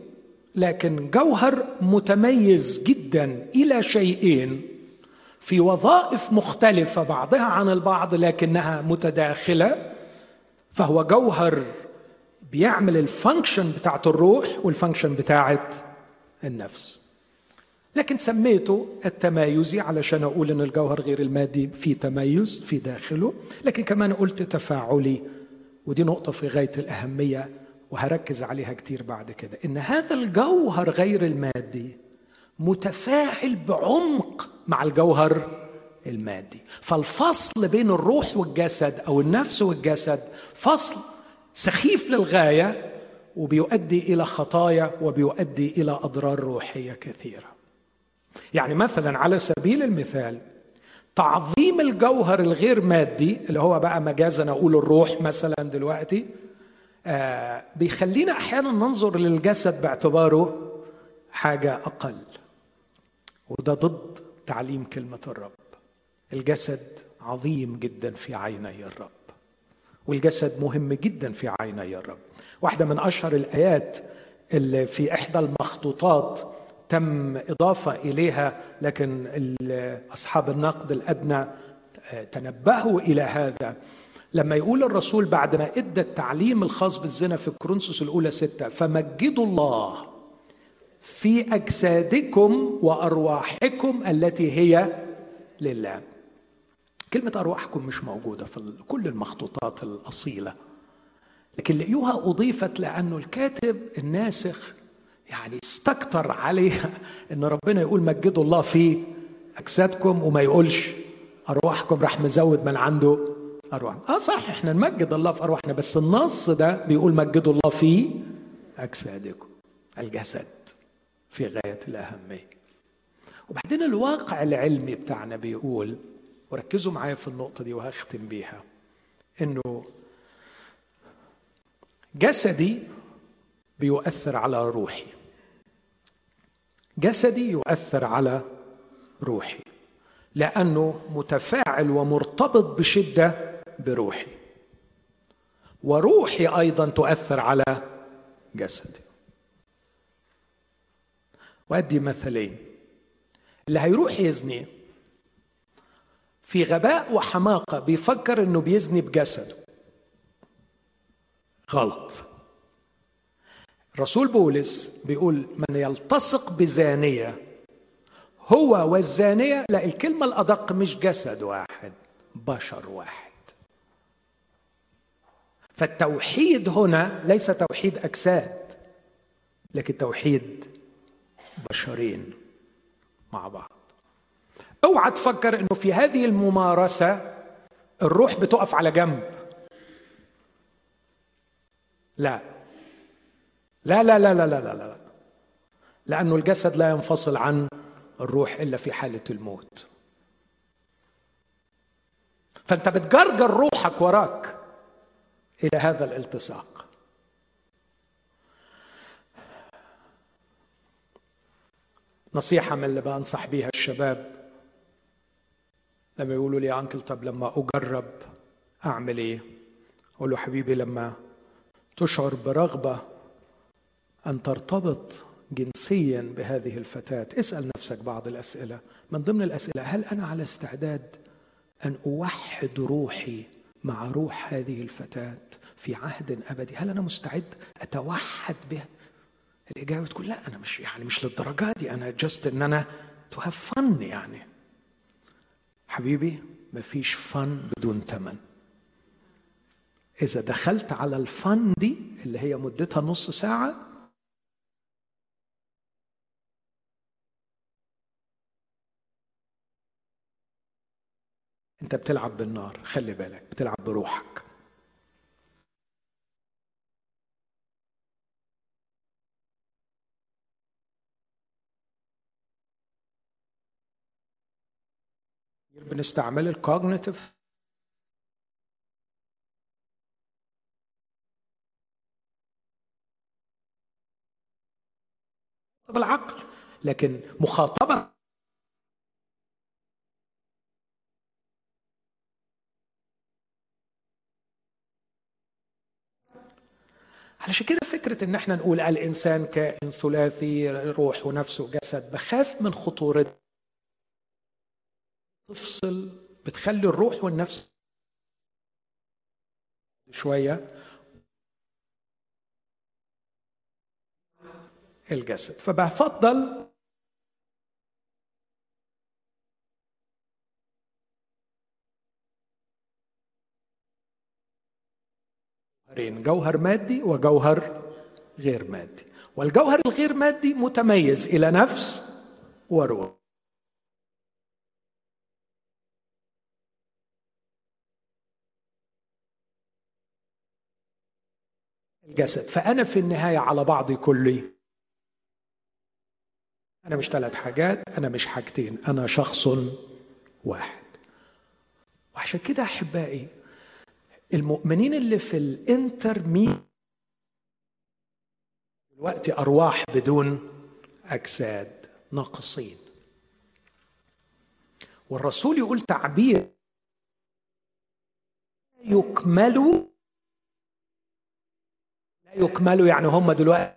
لكن جوهر متميز جدا إلى شيئين في وظائف مختلفة بعضها عن البعض لكنها متداخلة فهو جوهر بيعمل ال function بتاعت الروح وال function بتاعت النفس. لكن سميته التمايزي علشان أقول إن الجوهر غير المادي في تميز في داخله لكن كمان قلت تفاعلي ودي نقطة في غاية الأهمية وهركز عليها كتير بعد كده إن هذا الجوهر غير المادي متفاعل بعمق مع الجوهر المادي. فالفصل بين الروح والجسد أو النفس والجسد فصل سخيف للغاية وبيؤدي إلى خطايا وبيؤدي إلى أضرار روحية كثيرة. يعني مثلا على سبيل المثال تعظيم الجوهر الغير مادي اللي هو بقى مجازا أقول الروح مثلا دلوقتي آه بيخلينا أحيانا ننظر للجسد باعتباره حاجة أقل. وده ضد تعليم كلمة الرب. الجسد عظيم جدا في عيني الرب. والجسد مهم جدا في عيني الرب. واحدة من أشهر الآيات اللي في إحدى المخطوطات تم إضافة إليها لكن أصحاب النقد الأدنى تنبهوا إلى هذا. لما يقول الرسول بعد ما إدى التعليم الخاص بالزنا في كورنثوس الأولى ستة فمجدوا الله في أجسادكم وأرواحكم التي هي لله. كلمة أرواحكم مش موجودة في كل المخطوطات الأصيلة. لكن لقيوها أضيفت لأنه الكاتب الناسخ يعني استكتر عليها *laughs* أن ربنا يقول مجدوا الله في أجسادكم وما يقولش. أرواحكم راح مزود من عنده أرواحنا آه صح إحنا نمجد الله في أرواحنا بس النص ده بيقول مجدوا الله في أجسادكم. الجسد في غاية الأهمية. وبعدين الواقع العلمي بتاعنا بيقول وركزوا معايا في النقطة دي وهختم بيها إنه جسدي بيؤثر على روحي. جسدي يؤثر على روحي. لأنه متفاعل ومرتبط بشدة بروحي. وروحي أيضا تؤثر على جسدي. وأدي مثلين. اللي هيروح يزني في غباء وحماقة بيفكر إنه بيزني بجسده. غلط. رسول بولس بيقول من يلتصق بزانية هو والزانية لا الكلمة الأدق مش جسد واحد بشر واحد. فالتوحيد هنا ليس توحيد أجساد لكن توحيد بشرين مع بعض. أوعى تفكر إنه في هذه الممارسة الروح بتقف على جنب. لا. لا لا لا لا لا لا لا. لأنه الجسد لا ينفصل عن الروح إلا في حالة الموت. فأنت بتجرجر روحك وراك إلى هذا الالتصاق. نصيحة من اللي بنصح بيها الشباب لما يقولوا لي يا أنكل طب لما أجرب أعمل إيه؟ أقول له حبيبي لما تشعر برغبة أن ترتبط جنسيا بهذه الفتاة. اسأل نفسك بعض الأسئلة. من ضمن الأسئلة هل أنا على استعداد أن أوحد روحي مع روح هذه الفتاة في عهد أبدي؟ هل أنا مستعد أتوحد بها الإجابة تقول لا أنا مش يعني مش للدرجة دي. أنا just إن أنا to have fun يعني. حبيبي مفيش fun بدون ثمن إذا دخلت على الفن دي اللي هي مدتها نص ساعة انت بتلعب بالنار خلي بالك بتلعب بروحك. بنستعمل الكوجنيتيف بالعقل لكن مخاطبة علشان كده فكرة إن إحنا نقول الإنسان كائن ثلاثي روح ونفس وجسد بخاف من خطورة تفصل بتخلي الروح والنفس شوية. الجسد. فبفضل جوهرين جوهر مادي وجوهر غير مادي. والجوهر الغير مادي متميز إلى نفس وروح. الجسد. فأنا في النهاية على بعضي كلي. أنا مش ثلاث حاجات أنا مش حاجتين أنا شخص واحد. وعشان كده أحبائي المؤمنين اللي في الانترمي دلوقتي أرواح بدون أجساد ناقصين. والرسول يقول تعبير يكملوا لا يكملوا يعني هم دلوقتي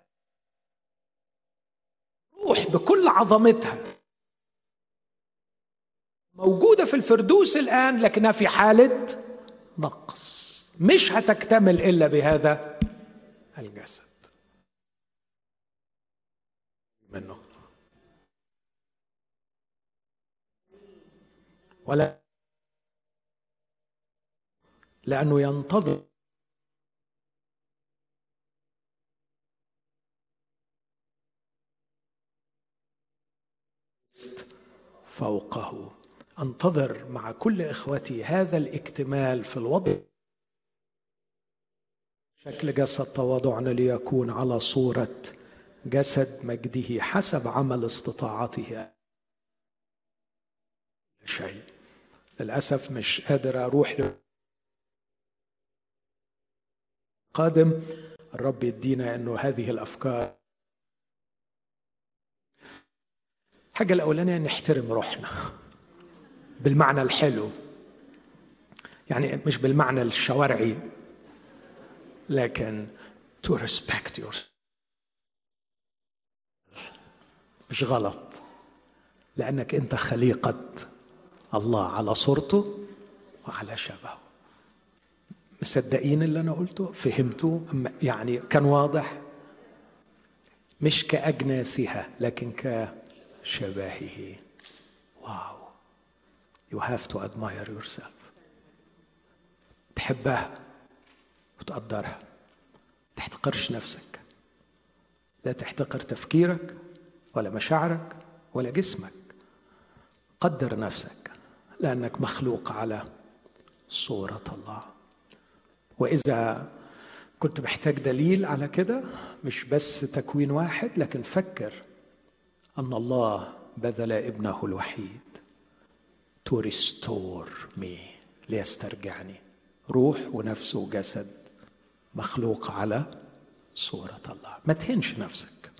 روح بكل عظمتها. موجودة في الفردوس الآن لكنها في حالة نقص. مش هتكتمل إلا بهذا الجسد. منه. ولا لأنه ينتظر. فوقه. أنتظر مع كل إخوتي هذا الاكتمال في الوضع. شكل جسد تواضعنا ليكون على صورة جسد مجده حسب عمل استطاعته. شيء. للأسف مش قادر أروح قادم. الرب يدينا انه هذه الافكار الحاجة الأولانية نحترم روحنا. بالمعنى الحلو. يعني مش بالمعنى الشوارعي لكن to respect your مش غلط. لأنك أنت خليقة الله على صورته وعلى شبهه. مصدقين اللي أنا قلته؟ فهمتوا يعني كان واضح؟ مش كأجناسها لكن كشبهه واو. You have to admire yourself. تحبها وتقدرها. تحتقرش نفسك. لا تحتقر تفكيرك ولا مشاعرك ولا جسمك. قدر نفسك لأنك مخلوق على صورة الله. وإذا كنت محتاج دليل على كده مش بس تكوين واحد لكن فكر أن الله بذل ابنه الوحيد. To restore me ليسترجعني. روح ونفس وجسد مخلوق على صورة الله. ما تهنش نفسك.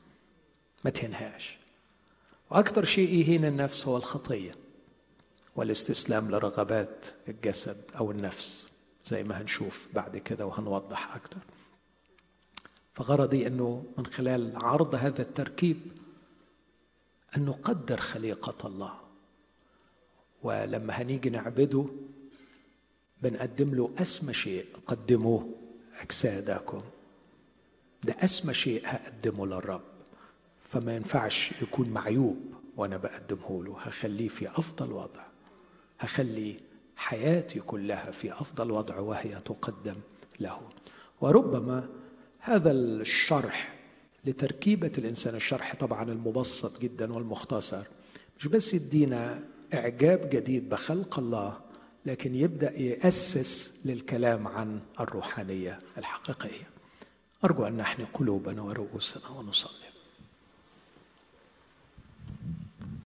ما تهنهاش. وأكثر شيء يهين النفس هو الخطية والاستسلام لرغبات الجسد أو النفس زي ما هنشوف بعد كده وهنوضح أكثر. فغرضي أنه من خلال عرض هذا التركيب أن نقدر خليقة الله. ولما هنيجي نعبده بنقدم له أسمى شيء قدموا أجسادكم. ده أسمى شيء هقدمه للرب. فما ينفعش يكون معيوب وأنا بقدمه له. هخليه في أفضل وضع. هخلي حياتي كلها في أفضل وضع وهي تقدم له. وربما هذا الشرح لتركيبة الإنسان الشرح طبعا المبسط جدا والمختصر مش بس يدينا إعجاب جديد بخلق الله لكن يبدأ يأسس للكلام عن الروحانية الحقيقية. أرجو أن نحن قلوبنا ورؤوسنا ونصلي.